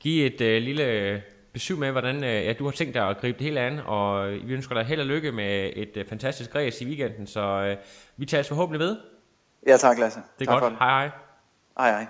A: give et øh, lille øh, besøg med, hvordan øh, ja, du har tænkt dig at gribe det hele an, og vi ønsker dig held og lykke med et øh, fantastisk race i weekenden, så øh, vi tager forhåbentlig ved.
F: Ja, tak Lasse.
A: Det er
F: tak
A: godt.
F: For det.
A: Hej hej.
F: Hej hej.